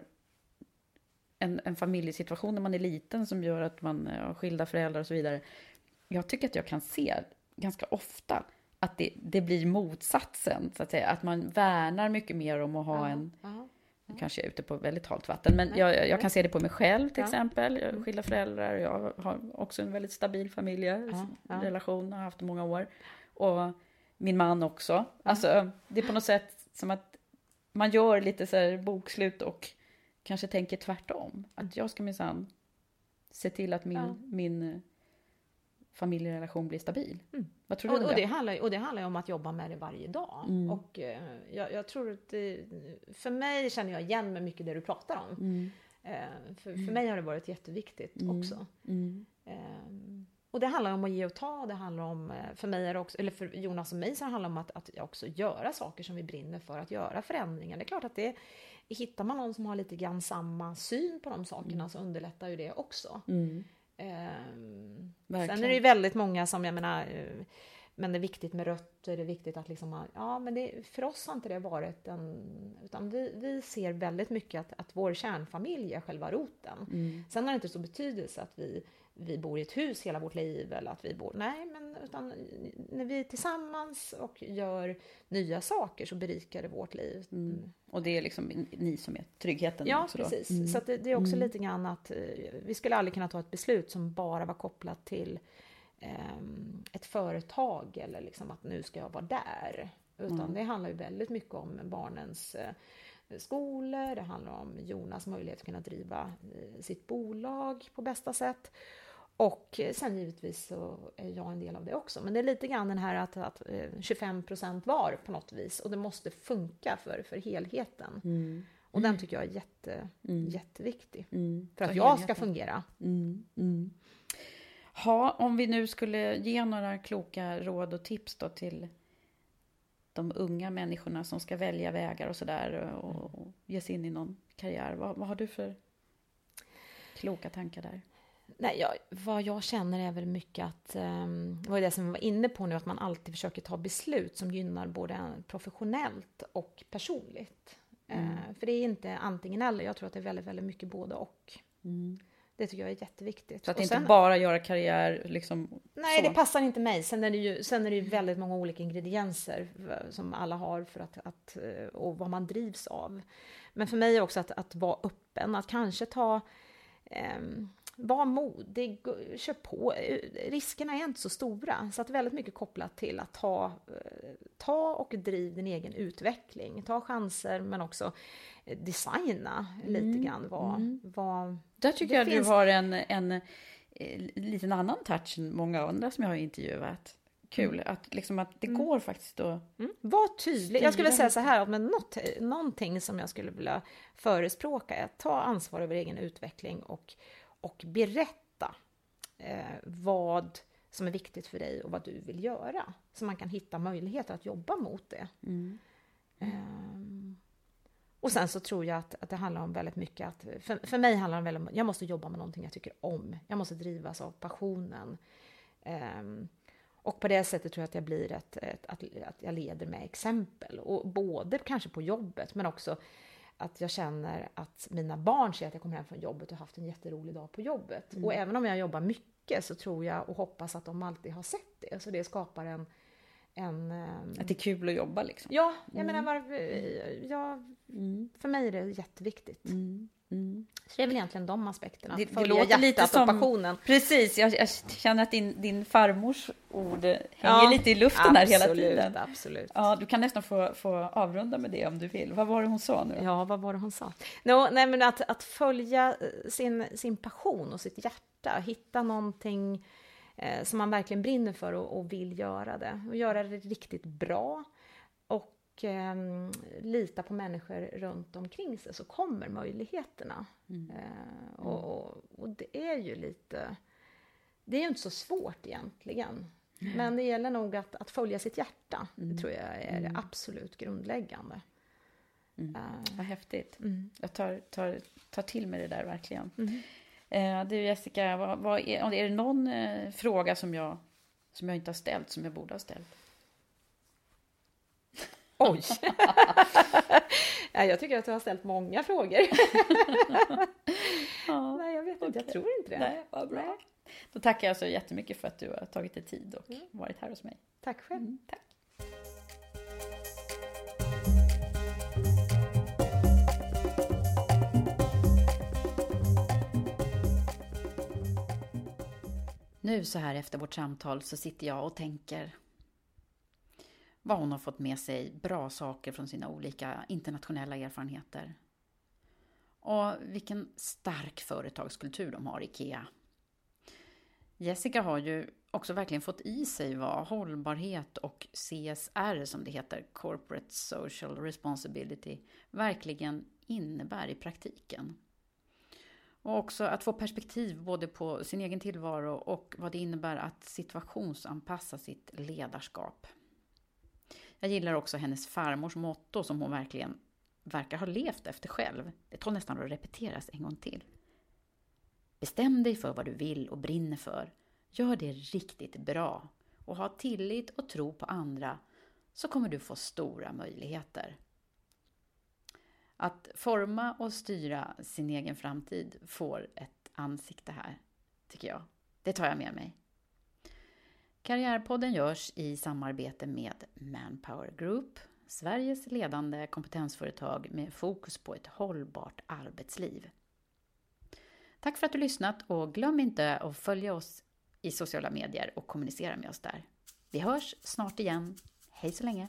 en, en familjesituation när man är liten som gör att man eh, har skilda föräldrar och så vidare. Jag tycker att jag kan se ganska ofta att det, det blir motsatsen, så att säga. Att man värnar mycket mer om att ha en... Nu kanske jag är ute på väldigt halt vatten, men jag, jag kan se det på mig själv till Ja. exempel. Jag har skilda föräldrar, jag har också en väldigt stabil familjerelation, har haft många år. Och min man också. Alltså, det är på något sätt som att man gör lite så här bokslut och kanske tänker tvärtom. Att jag ska minsann se till att min, Ja. min eh, familjerelation blir stabil. Mm. Vad tror du Och, och, det det? handlar, och det handlar om att jobba med det varje dag. Mm. Och eh, jag, jag tror att det, för mig känner jag igen med mycket det du pratar om. Mm. Eh, för, för mig har det varit jätteviktigt Mm. också. Mm. Ehm, och det handlar om att ge och ta, det handlar om, eh, för mig är också, eller för Jonas och mig så handlar det om att, att också göra saker som vi brinner för, att göra förändringar. Det är klart att det, hittar man någon som har lite grann samma syn på de sakerna så underlättar ju det också. Mm. Ehm, sen är det ju väldigt många som, jag menar, eh, men det är viktigt med rötter, det är viktigt att liksom, ja men det, för oss har inte det varit en, utan vi, vi ser väldigt mycket att, att vår kärnfamilj är själva roten. Mm. Sen har det inte så betydelse att vi, vi bor i ett hus hela vårt liv eller att vi bor, nej men utan när vi är tillsammans och gör nya saker så berikar det vårt liv. Mm. Och det är liksom ni som är tryggheten Ja, också då? precis. Mm. Så det, det är också Mm. lite grann att eh, vi skulle aldrig kunna ta ett beslut som bara var kopplat till ehm, ett företag eller liksom att nu ska jag vara där. Utan det handlar ju väldigt mycket om barnens eh, skolor, det handlar om Jonas möjlighet att kunna driva eh, sitt bolag på bästa sätt. Och eh, sen givetvis så är jag en del av det också. Men det är lite grann den här att, att eh, 25% var på något vis och det måste funka för, för helheten. Mm. Och den tycker jag är jätte, Mm. jätteviktig. Mm. För att För jag ska fungera. Mm. Mm. Ha, om vi nu skulle ge några kloka råd och tips då till de unga människorna som ska välja vägar och sådär och, och ge sig in i någon karriär. Vad, vad har du för kloka tankar där? Nej, jag, vad jag känner är väl mycket att, um, det var det som vi var inne på nu, att man alltid försöker ta beslut som gynnar både professionellt och personligt. Mm. Eh, för det är inte antingen eller, jag tror att det är väldigt, väldigt mycket både och. Det tycker jag är jätteviktigt. Så att Och inte sen- bara göra karriär liksom Nej, så. det passar inte mig. Sen är det ju, sen är det väldigt många olika ingredienser eh, som alla har för att, att, eh, och vad man drivs av. Men för mig också att, att vara öppen, att kanske ta um, var modig, kör på. Riskerna är inte så stora, så att väldigt mycket kopplat till att ta, eh, ta och driv din egen utveckling. Ta chanser, men också eh, designa lite grann vad... vad Där tycker jag finns- du har en, en, eh, liten annan touch än många andra som jag har intervjuat. Kul, att, liksom att det går faktiskt att... Mm. Var tydlig. Jag skulle säga så här, att med något, någonting som jag skulle vilja förespråka är att ta ansvar över egen utveckling och, och berätta eh, vad som är viktigt för dig och vad du vill göra. Så man kan hitta möjligheter att jobba mot det. Mm. Ehm, och sen så tror jag att, att det handlar om väldigt mycket att, för, för mig handlar det väldigt om, jag måste jobba med någonting jag tycker om. Jag måste drivas av passionen. Ehm, och på det sättet tror jag att jag blir ett, ett, att, att jag leder med exempel. Och både kanske på jobbet men också att jag känner att mina barn ser att jag kommer hem från jobbet och haft en jätterolig dag på jobbet. Mm. Och även om jag jobbar mycket så tror jag och hoppas att de alltid har sett det. Så det skapar en... en ehm, Att det är kul att jobba liksom. Ja, jag Mm. menar, var, ja, för mig är det jätteviktigt. Så det är väl egentligen de aspekterna. Mm. Det, det låter lite som... passionen. Precis, jag, jag känner att din, din farmors ord hänger Ja, lite i luften här hela absolut, tiden. Absolut. Ja, du kan nästan få, få avrunda med det om du vill. Vad var det hon sa nu? Ja, vad var det hon sa? No, nej, men att, att följa eh, sin, sin passion och sitt hjärta, hitta någonting eh, som man verkligen brinner för och, och vill göra det. Och göra det riktigt bra. Och ehm, lita på människor runt omkring sig så kommer möjligheterna. Eh, och, och, och det är ju lite... Det är ju inte så svårt egentligen. Men det gäller nog att, att följa sitt hjärta. Det tror jag är det absolut grundläggande. Eh, Vad häftigt. Mm. Jag tar, tar, tar till mig det där verkligen. Mm. Eh, du Jessica, vad, vad är, är det någon eh, fråga som jag, som jag inte har ställt som jag borde ha ställt? Oj! ja, jag tycker att du har ställt många frågor. Jag tror inte det. Nej, vad bra. Nej. Då tackar jag så jättemycket för att du har tagit dig tid och mm. varit här hos mig. Tack själv. Mm, tack. Nu så här efter vårt samtal så sitter jag och tänker vad hon har fått med sig bra saker från sina olika internationella erfarenheter. Och vilken stark företagskultur de har, IKEA. Jessica har ju också verkligen fått i sig vad hållbarhet och CSR, som det heter, Corporate Social Responsibility, verkligen innebär i praktiken. Och också att få perspektiv både på sin egen tillvaro och vad det innebär att situationsanpassa sitt ledarskap. Jag gillar också hennes farmors motto som hon verkligen verkar ha levt efter själv. Det tål nästan att repeteras en gång till. Bestäm dig för vad du vill och brinner för. Gör det riktigt bra och ha tillit och tro på andra så kommer du få stora möjligheter. Att forma och styra sin egen framtid får ett ansikte här, tycker jag. Det tar jag med mig. Karriärpodden görs i samarbete med Manpower Group, Sveriges ledande kompetensföretag med fokus på ett hållbart arbetsliv. Tack för att du lyssnat och glöm inte att följa oss i sociala medier och kommunicera med oss där. Vi hörs snart igen. Hej så länge!